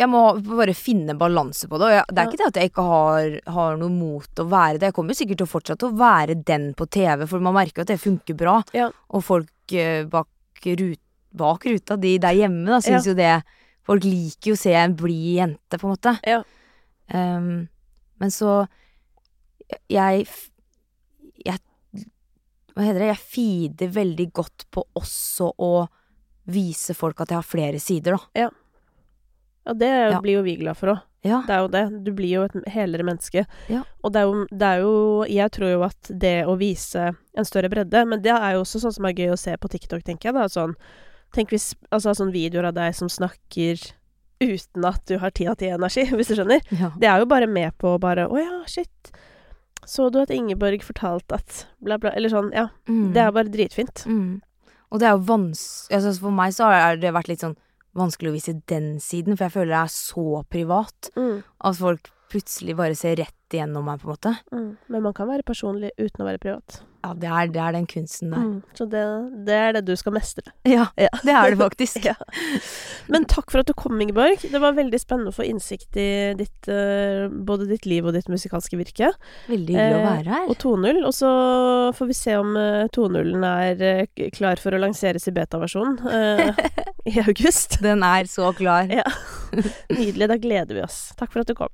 Jeg må bare finne balanse på det. Og jeg, det er ikke det at jeg ikke har, har noe mot å være det. Jeg kommer sikkert til å fortsette å være den på TV, for man merker jo at det funker bra. Ja. Og folk eh, bak, rut, bak ruta, de der hjemme, da, syns jo det Folk liker jo å se en blid jente, på en måte. Ja. Um, men så Jeg Jeg Hva heter det? Jeg feeder veldig godt på også å vise folk at jeg har flere sider, da. Ja, det Ja. blir jo vi glad for òg. Ja. Det er jo det. Du blir jo et helere menneske. Ja. Og det er, jo, det er jo Jeg tror jo at det å vise en større bredde Men det er jo også sånn som er gøy å se på TikTok, tenker jeg. da Sånn Tenk hvis Altså sånn videoer av deg som snakker uten at du har ti av ti energi, hvis du skjønner. Ja. Det er jo bare med på bare Å ja, shit. Så du at Ingeborg fortalte at bla, bla Eller sånn, ja. Mm. Det er bare dritfint. mm. Og det er jo vans... Altså for meg så har det vært litt sånn vanskelig å vise den siden, for jeg føler det er så privat. Mm. At folk plutselig bare ser rett igjennom meg, på en måte. Mm. Men man kan være personlig uten å være privat. Ja, det er, det er den kunsten der. Mm. Så det, det er det du skal mestre. Ja, Ja. det er det faktisk. Ja. Men takk for at du kom, Ingeborg. Det var veldig spennende å få innsikt i ditt, eh, både ditt liv og ditt musikalske virke. Veldig hyggelig å Eh, være her. Og 2.0. Og så får vi se om eh, 2.0-en er eh, klar for å lanseres i beta-versjon eh, i august. Den er så klar. Ja. Nydelig. Da gleder vi oss. Takk for at du kom.